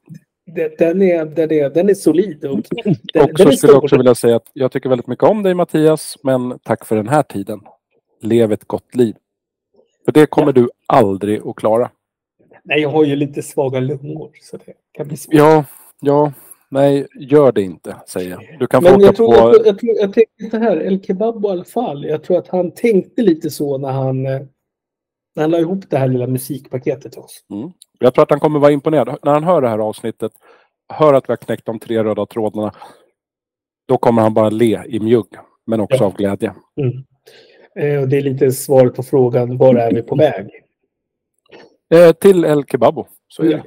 Speaker 2: den, är, den, är, den är solid. Och, den,
Speaker 3: och så skulle jag också vilja säga att jag tycker väldigt mycket om dig Mattias, men tack för den här tiden. Lev ett gott liv. För det kommer ja. du aldrig att klara.
Speaker 2: Nej, jag har ju lite svaga lungor. Så det kan bli svårt.
Speaker 3: Ja, ja. Nej, gör det inte, säger jag. Du kan
Speaker 2: Men jag tror, på... jag, tror, jag, tror, jag tänkte så här, El Kebab i alla fall. Jag tror att han tänkte lite så när han, eh, när han la ihop det här lilla musikpaketet till oss.
Speaker 3: Mm. Jag tror att han kommer vara imponerad. När han hör det här avsnittet, hör att vi har knäckt de tre röda trådarna, då kommer han bara le i mjugg, men också ja. av glädje. Mm.
Speaker 2: Eh, det är lite svaret på frågan, var är vi på väg?
Speaker 3: Eh, till El Kebabo. Så är ja. det.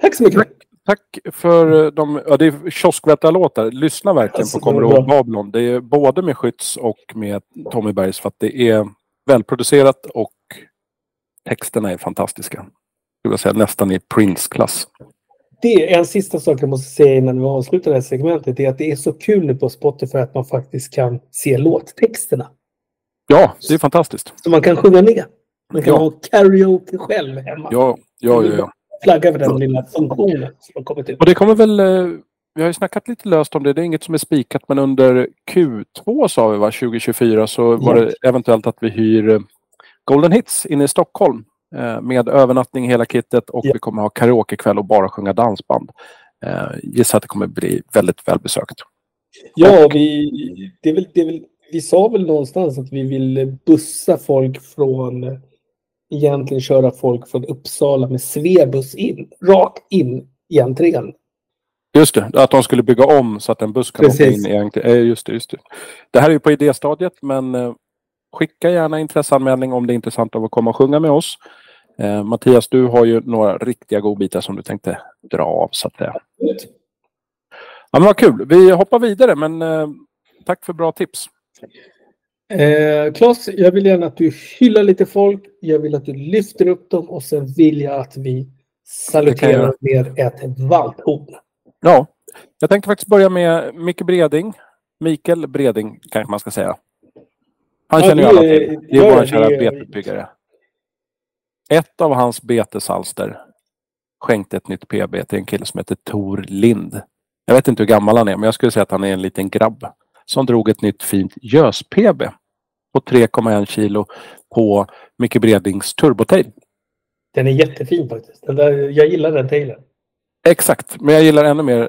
Speaker 2: Tack så mycket.
Speaker 3: Tack, för de, ja, det är kioskvättarlåtar. Lyssna verkligen alltså, på Kommer du ihåg Babylon. Det är både med Skytts och med Tommy Bergs för att det är välproducerat och texterna är fantastiska. Jag säga nästan i Prince-klass.
Speaker 2: Det är en sista sak jag måste säga innan vi avslutar det här segmentet. är att det är så kul nu på Spotify att man faktiskt kan se låttexterna.
Speaker 3: Ja, det är fantastiskt.
Speaker 2: Så man kan sjunga med. Man kan ja. ha karaoke själv hemma.
Speaker 3: Ja, ja, ja. ja.
Speaker 2: Flagga för den lilla funktionen som har kommit ut.
Speaker 3: Och det kommer väl... Eh, vi har ju snackat lite löst om det. Det är inget som är spikat, men under Q2 sa vi va, 2024 så var det eventuellt att vi hyr eh, Golden Hits inne i Stockholm eh, med övernattning hela kittet och ja. vi kommer ha karaokekväll och bara sjunga dansband. Gissar att det kommer bli väldigt välbesökt.
Speaker 2: Ja, och, vi, det är väl, det är väl vi sa väl någonstans att vi vill bussa folk från, egentligen köra folk från Uppsala med Svebuss in, rakt in i entrén.
Speaker 3: Just det, att de skulle bygga om så att en buss kan åka in i entrén. Just det, just det. Det här är ju på idéstadiet men eh, skicka gärna intresseanmälning om det är intressant att komma och sjunga med oss. Eh, Mattias, du har ju några riktiga godbitar som du tänkte dra av så att säga. Ja, men vad kul. Vi hoppar vidare men eh, tack för bra tips.
Speaker 2: Eh, Klas, jag vill gärna att du hyllar lite folk. Jag vill att du lyfter upp dem och sen vill jag att vi saluterar med ett valphorn.
Speaker 3: Ja, jag tänkte faktiskt börja med Micke Breding. Mikael Breding kanske man ska säga. Han ja, känner ju alla till. Det är vår kära betesbyggare. Ett av hans betesalster skänkte ett nytt PB till en kille som heter Tor Lind. Jag vet inte hur gammal han är, men jag skulle säga att han är en liten grabb som drog ett nytt fint gös-PB på 3,1 kilo på Micke Bredings turbotail.
Speaker 2: Den är jättefin faktiskt. Där, jag gillar den tailen.
Speaker 3: Exakt, men jag gillar ännu mer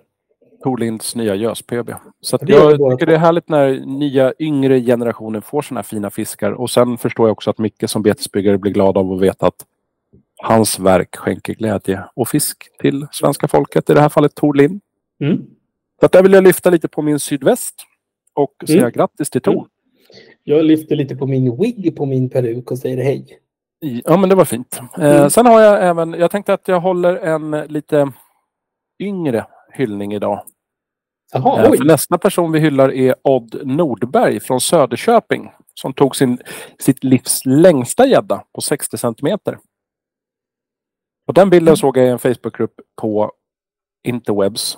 Speaker 3: Torlinds nya gös-PB. Så jag tycker det är härligt när nya yngre generationer får sådana här fina fiskar. Och sen förstår jag också att Micke som betesbyggare blir glad av att veta att hans verk skänker glädje och fisk till svenska folket. I det här fallet Torlind. Mm. Så att där vill jag lyfta lite på min sydväst och säga mm. grattis till Tor.
Speaker 2: Jag lyfter lite på min wig på min peruk och säger hej.
Speaker 3: Ja, men det var fint. Eh, mm. sen har jag även, jag tänkte att jag håller en lite yngre hyllning idag.
Speaker 2: Aha, eh,
Speaker 3: för nästa person vi hyllar är Odd Nordberg från Söderköping som tog sin, sitt livs längsta gädda på 60 centimeter. Och den bilden mm. såg jag i en Facebookgrupp på interwebs.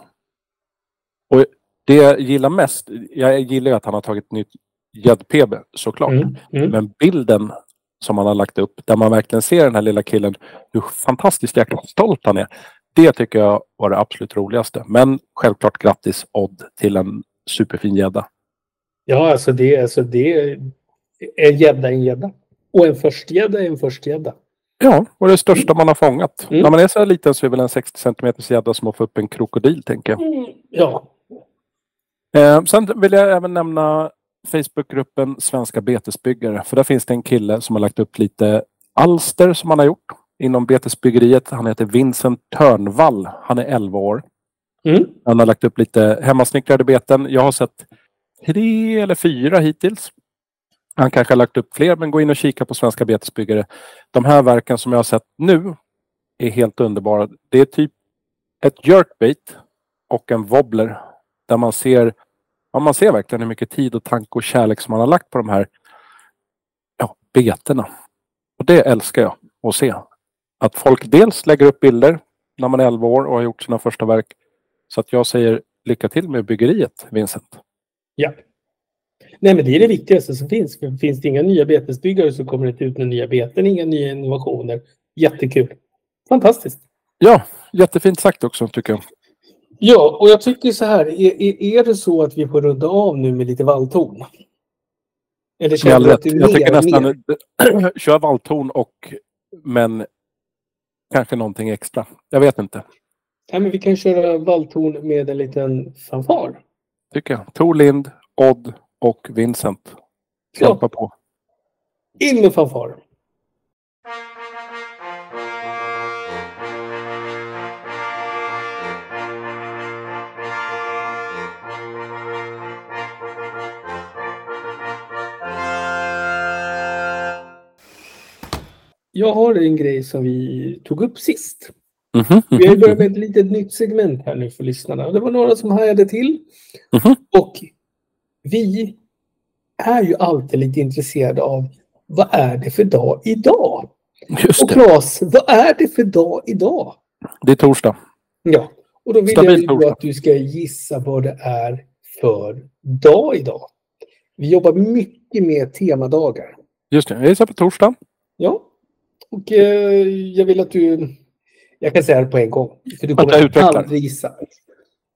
Speaker 3: Och det jag gillar mest, jag gillar att han har tagit nytt gädd-PB såklart. Mm, mm. Men bilden som han har lagt upp där man verkligen ser den här lilla killen hur fantastiskt jäkla stolt han är. Det tycker jag var det absolut roligaste. Men självklart grattis Odd till en superfin gädda.
Speaker 2: Ja, alltså det, alltså det är en gädda en gädda. Och en förstgädda är en förstgädda.
Speaker 3: Ja, och det största man har fångat. Mm. När man är så här liten så är väl en 60 cm gädda som att få upp en krokodil, tänker jag. Mm.
Speaker 2: Ja,
Speaker 3: Eh, sen vill jag även nämna Facebookgruppen Svenska betesbyggare. För där finns det en kille som har lagt upp lite alster som han har gjort inom betesbyggeriet. Han heter Vincent Törnvall. Han är 11 år. Mm. Han har lagt upp lite hemmasnickrade beten. Jag har sett tre eller fyra hittills. Han kanske har lagt upp fler, men gå in och kika på Svenska betesbyggare. De här verken som jag har sett nu är helt underbara. Det är typ ett jerkbait och en wobbler där man ser, ja, man ser verkligen hur mycket tid och tanke och kärlek som man har lagt på de här ja, betena. Och det älskar jag att se. Att folk dels lägger upp bilder när man är 11 år och har gjort sina första verk. Så att jag säger lycka till med byggeriet, Vincent.
Speaker 2: Ja. Nej, men det är det viktigaste som finns. För finns det inga nya betesbyggare så kommer det inte ut några nya beten, inga nya innovationer. Jättekul. Fantastiskt.
Speaker 3: Ja, jättefint sagt också tycker jag.
Speaker 2: Ja, och jag tycker så här. Är, är, är det så att vi får runda av nu med lite vallton? Eller känner du att du
Speaker 3: Jag
Speaker 2: mer,
Speaker 3: tycker nästan
Speaker 2: mer?
Speaker 3: kör valton och men kanske någonting extra. Jag vet inte.
Speaker 2: Ja, men vi kan köra vallton med en liten fanfar.
Speaker 3: Tycker jag. Tor Lind, Odd och Vincent.
Speaker 2: Ja.
Speaker 3: Kämpa på.
Speaker 2: In med fanfar. Jag har en grej som vi tog upp sist.
Speaker 3: Mhm,
Speaker 2: Vi har börjat med ett litet nytt segment här nu för lyssnarna. Det var några som hajade till.
Speaker 3: Mhm.
Speaker 2: Och vi är ju alltid lite intresserade av vad är det för dag idag?
Speaker 3: Just
Speaker 2: Och. Claes, vad är det för dag idag?
Speaker 3: Det är torsdag.
Speaker 2: Ja, och då vill
Speaker 3: Stabil
Speaker 2: jag att du ska gissa vad det är för dag idag. Vi jobbar mycket med temadagar.
Speaker 3: Just det. Jag gissar på torsdag.
Speaker 2: Och eh, jag vill att du... Jag kan säga det på en gång. För du
Speaker 3: Att
Speaker 2: kommer
Speaker 3: utvecklar.
Speaker 2: aldrig gissa.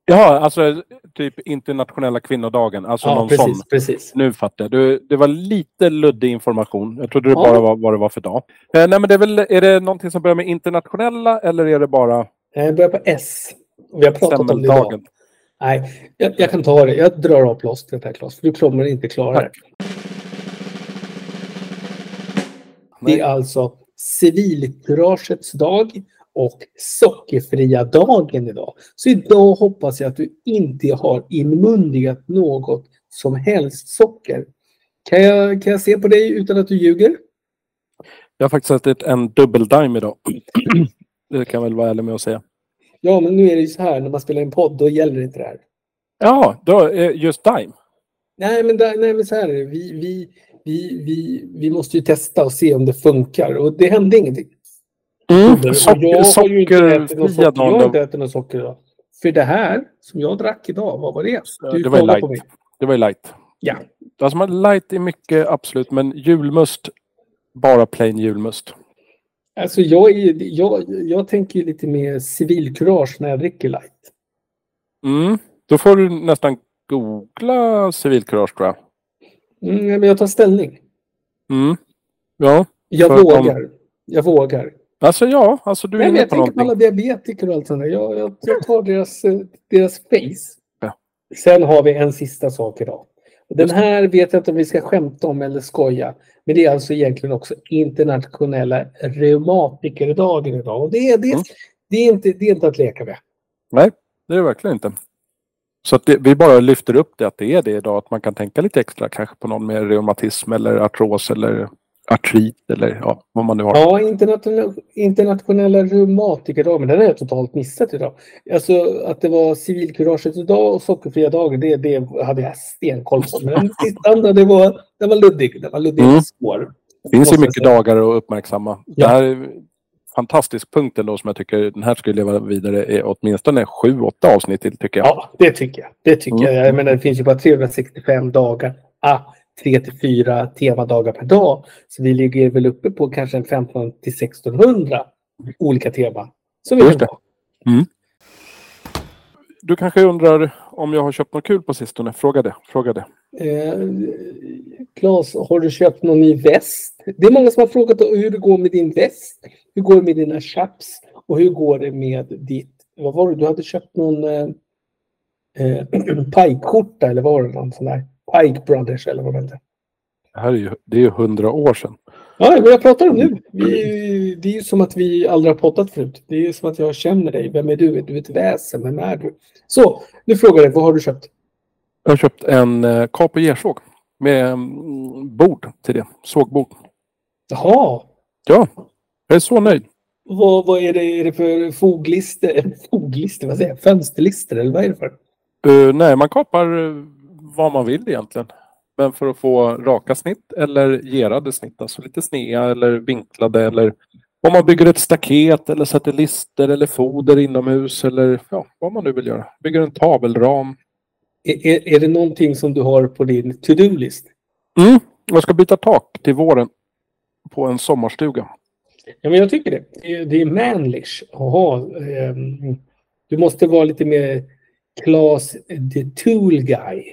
Speaker 3: Ja, alltså typ internationella kvinnodagen. Alltså
Speaker 2: Ja,
Speaker 3: någon
Speaker 2: precis,
Speaker 3: sån.
Speaker 2: precis.
Speaker 3: Nu fattar jag. Du, det var lite luddig information. Jag trodde det
Speaker 2: Ja.
Speaker 3: bara var vad det var för dag. Eh, nej, men det är väl, är det någonting som börjar med internationella eller är det bara
Speaker 2: Jag börjar på S. Vi har pratat om det idag. Nej, jag, jag kan ta det. Jag drar av plåstret här Claes, för du kommer inte klara det. Det är alltså civilkuragets dag och sockerfria dagen idag. Så idag hoppas jag att du inte har inmundigat något som helst socker. Kan jag, kan jag se på dig utan att du ljuger?
Speaker 3: Jag har faktiskt ätit en dubbeldime idag. det kan jag väl vara ärlig med att säga.
Speaker 2: Ja, men nu är det ju så här när man spelar in podd, då gäller inte det här.
Speaker 3: Ja, då, just dime.
Speaker 2: Nej, men, nej, men så här är det. Vi, vi, vi, vi, vi måste ju testa och se om det funkar och det hände ingenting.
Speaker 3: Mm. Socker,
Speaker 2: jag har ju inte ätit något socker. Jag har inte ätit något socker idag. För det här som jag drack idag, vad var det? Du
Speaker 3: Det var
Speaker 2: kollar på
Speaker 3: light.
Speaker 2: mig.
Speaker 3: Det var ju light.
Speaker 2: Ja.
Speaker 3: Alltså man light är mycket, absolut. Men julmust, bara plain julmust.
Speaker 2: Alltså jag, är, jag, jag tänker lite mer civilkurage när jag dricker light.
Speaker 3: Mm. Då får du nästan googla civilkurage tror jag.
Speaker 2: Mm, men jag tar ställning.
Speaker 3: Mm. Ja,
Speaker 2: Jag vågar. Jag vågar.
Speaker 3: alltså ja, alltså du är
Speaker 2: Nej, men
Speaker 3: inne
Speaker 2: jag
Speaker 3: på
Speaker 2: tänker på
Speaker 3: någonting.
Speaker 2: alla diabetiker och allt sånt där. Jag, jag, jag tar deras, eh, deras face.
Speaker 3: Ja.
Speaker 2: Sen har vi en sista sak idag. Den här vet jag inte om vi ska skämta om eller skoja. Men det är alltså egentligen också internationella reumatikerdagen idag. Och det, är, det,
Speaker 3: Mm.
Speaker 2: det, är inte, det är inte att leka med.
Speaker 3: Nej, det är det verkligen inte. Så att det, vi bara lyfter upp det att det är det idag. Att man kan tänka lite extra kanske på någon med reumatism eller artros eller artrit eller ja, vad man nu har.
Speaker 2: Ja, internationella, internationella reumatikerdagen, men den har jag totalt missat idag. Alltså att det var civilkuragets dag och sockerfria dagen, det, det hade jag stenkoll på. Men den sista andra, det var, det var luddig. Det var luddig
Speaker 3: Mm.
Speaker 2: spår.
Speaker 3: Det finns ju mycket dagar att uppmärksamma.
Speaker 2: Ja.
Speaker 3: Det här är en fantastisk punkt ändå som jag tycker den här skulle leva vidare i åtminstone sju, åtta avsnitt till tycker jag.
Speaker 2: Ja, det tycker jag. Det tycker
Speaker 3: Mm.
Speaker 2: jag. Jag menar, det finns ju bara 365 dagar. Ah, 3 till 4 temadagar per dag. Så vi ligger väl uppe på kanske en 15 till 1600 olika teman. Som vi
Speaker 3: Just det.
Speaker 2: ha.
Speaker 3: Du kanske undrar om jag har köpt något kul på sistone? Fråga det. Fråga det.
Speaker 2: Eh, Claes, har du köpt någon ny väst? Det är många som har frågat hur det går med din väst. Hur går det med dina chaps? Och hur går det med ditt... Vad var det? Du hade köpt någon eh, eh, Pike-skjorta eller vad var det? Någon sån där Pike Brothers eller vad det hette.
Speaker 3: Det här är ju, det är ju hundra år sedan.
Speaker 2: Ja, men jag pratar om nu. Vi, det är ju som att vi aldrig har poddat förut. Det är ju som att jag känner dig. Vem är du? Du är ett väsen. Vem är du? Så, nu frågar jag dig. Vad har du köpt?
Speaker 3: Jag har köpt en eh, kap och gersåg med mm, bord till det. Sågbord.
Speaker 2: Jaha.
Speaker 3: Ja, jag är så nöjd.
Speaker 2: Vad, vad är, det, är det för foglister? Foglister? Vad säger jag? Fönsterlister? Eller vad är det för?
Speaker 3: Uh, nej, man kapar eh, vad man vill egentligen. Men för att få raka snitt eller gerade snitt, alltså lite snea eller vinklade eller om man bygger ett staket eller sätter lister eller foder inomhus eller ja, vad man nu vill göra. Bygger en tavelram.
Speaker 2: Är, är, är det någonting som du har på din to-do-list?
Speaker 3: Mm. Jag ska byta tak till våren på en sommarstuga.
Speaker 2: Ja, men jag tycker det. Det är, manlish att ha. ehm, du måste vara lite mer Klas the tool guy.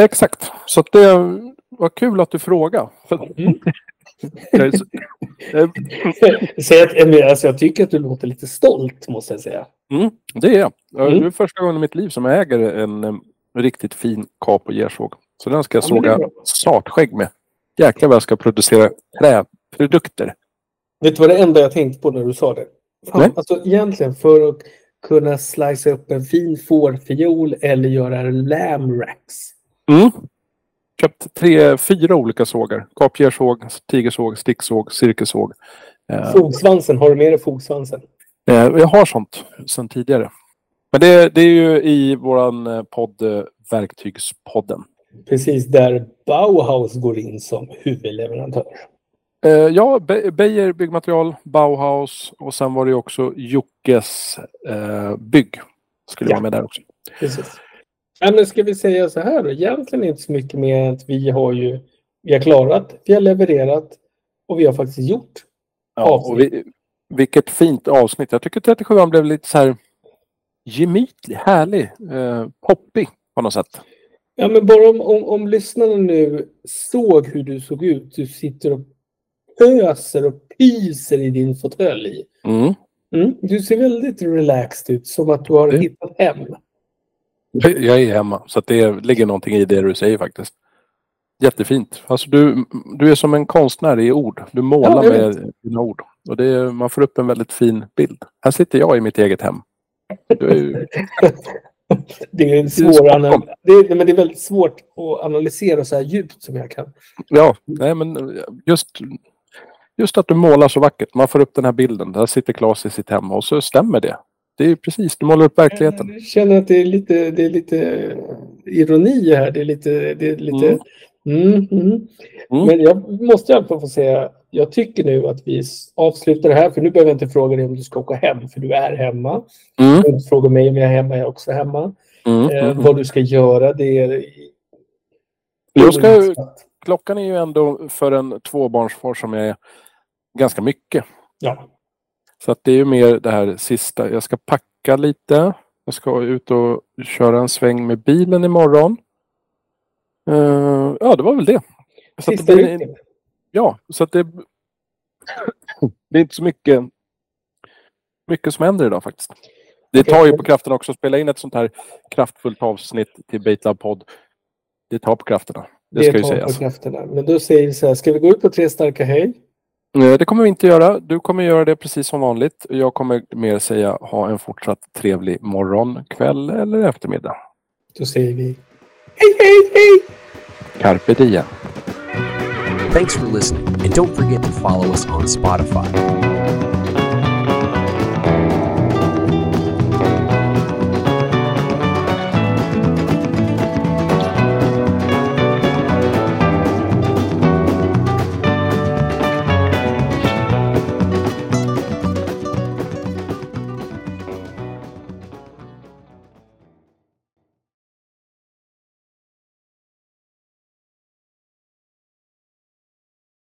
Speaker 3: Exakt. Så det var kul att du frågade.
Speaker 2: Mm.
Speaker 3: Jag så-
Speaker 2: alltså, jag tycker att du låter lite stolt, måste jag säga.
Speaker 3: Mm, det är jag. Ja,
Speaker 2: Mm.
Speaker 3: Det är första gången i mitt liv som jag äger en, riktigt fin kap och gersåg. Så den ska jag
Speaker 2: Ja,
Speaker 3: såga sartskägg med. Jäklar vad jag ska producera träprodukter.
Speaker 2: Vet du vad det enda jag tänkte på när du sa det? Fan,
Speaker 3: Nej.
Speaker 2: alltså, egentligen för att kunna slicea upp en fin fårfiol eller göra lamb racks.
Speaker 3: Mm. Köpt tre, fyra olika sågar. Kapgersåg, tigersåg, sticksåg, cirkelsåg. Eh,
Speaker 2: Fogsvansen, har du med dig fogsvansen?
Speaker 3: eh, jag har sånt sedan tidigare. Men det, det är ju i våran eh, podd, Verktygspodden.
Speaker 2: Precis där Bauhaus går in som huvudleverantör.
Speaker 3: Eh, ja, Be- Beijer byggmaterial, Bauhaus och sen var det också Jockes eh, bygg. Skulle
Speaker 2: Ja.
Speaker 3: vara med där också.
Speaker 2: Precis. Ja, men ska vi säga så här då? Egentligen inte så mycket mer än att vi har ju vi har klarat, vi har levererat och vi har faktiskt gjort.
Speaker 3: Ja, och vi, vilket fint avsnitt. Jag tycker 37 blev lite så här gemytlig, härlig, eh, poppig på något sätt.
Speaker 2: Ja, men bara om, om, om lyssnarna nu såg hur du såg ut. Du sitter och pöser och pyser i din fåtölj.
Speaker 3: Mm.
Speaker 2: Mm. Du ser väldigt relaxed ut, som att du har
Speaker 3: Det-
Speaker 2: hittat hem.
Speaker 3: Jag är hemma, så det ligger någonting i det du säger faktiskt. Jättefint. Alltså du, du är som en konstnär i ord. Du målar
Speaker 2: Ja,
Speaker 3: med dina ord. Och det, man får upp en väldigt fin bild. Här sitter jag i mitt eget hem. Ju-
Speaker 2: Det är, svår anal- det, är, men det är väldigt svårt att analysera så här djupt som jag kan.
Speaker 3: ja, nej men just, just att du målar så vackert. Man får upp den här bilden. Där sitter Claes i sitt hem och så stämmer det. Det är ju precis, du målar upp verkligheten.
Speaker 2: Jag känner att det är lite, det är lite ironi här. Det är lite... Det är lite mm. Mm,
Speaker 3: Mm.
Speaker 2: Men jag måste i alla fall få säga, jag tycker nu att vi avslutar det här, för nu behöver jag inte fråga dig om du ska åka hem, för du är hemma.
Speaker 3: Mm.
Speaker 2: Du fråga mig om jag är hemma, jag är också hemma.
Speaker 3: Mm.
Speaker 2: Eh,
Speaker 3: Mm.
Speaker 2: vad du ska göra, det är...
Speaker 3: Jag ska, klockan är ju ändå för en tvåbarnsfar som är ganska mycket.
Speaker 2: Ja.
Speaker 3: Så att det är ju mer det här sista. Jag ska packa lite. Jag ska ut och köra en sväng med bilen imorgon. Uh, ja, det var väl det. Så att det
Speaker 2: Sista
Speaker 3: blir, ja, så att det, det är inte så mycket, mycket som händer idag faktiskt. Det tar ju på krafterna också att spela in ett sånt här kraftfullt avsnitt till Baitlab podd. Det tar på krafterna. Det, ska ju sägas.
Speaker 2: krafterna. Men då säger vi så här, ska vi gå ut på tre starka hej?
Speaker 3: Eh, Det kommer vi inte göra. Du kommer göra det precis som vanligt. Jag kommer mer säga ha en fortsatt trevlig morgon, kväll eller eftermiddag.
Speaker 2: Då säger vi hej, hej, hej!
Speaker 3: Carpe diem.
Speaker 1: Thanks for listening, and don't forget to follow us on Spotify.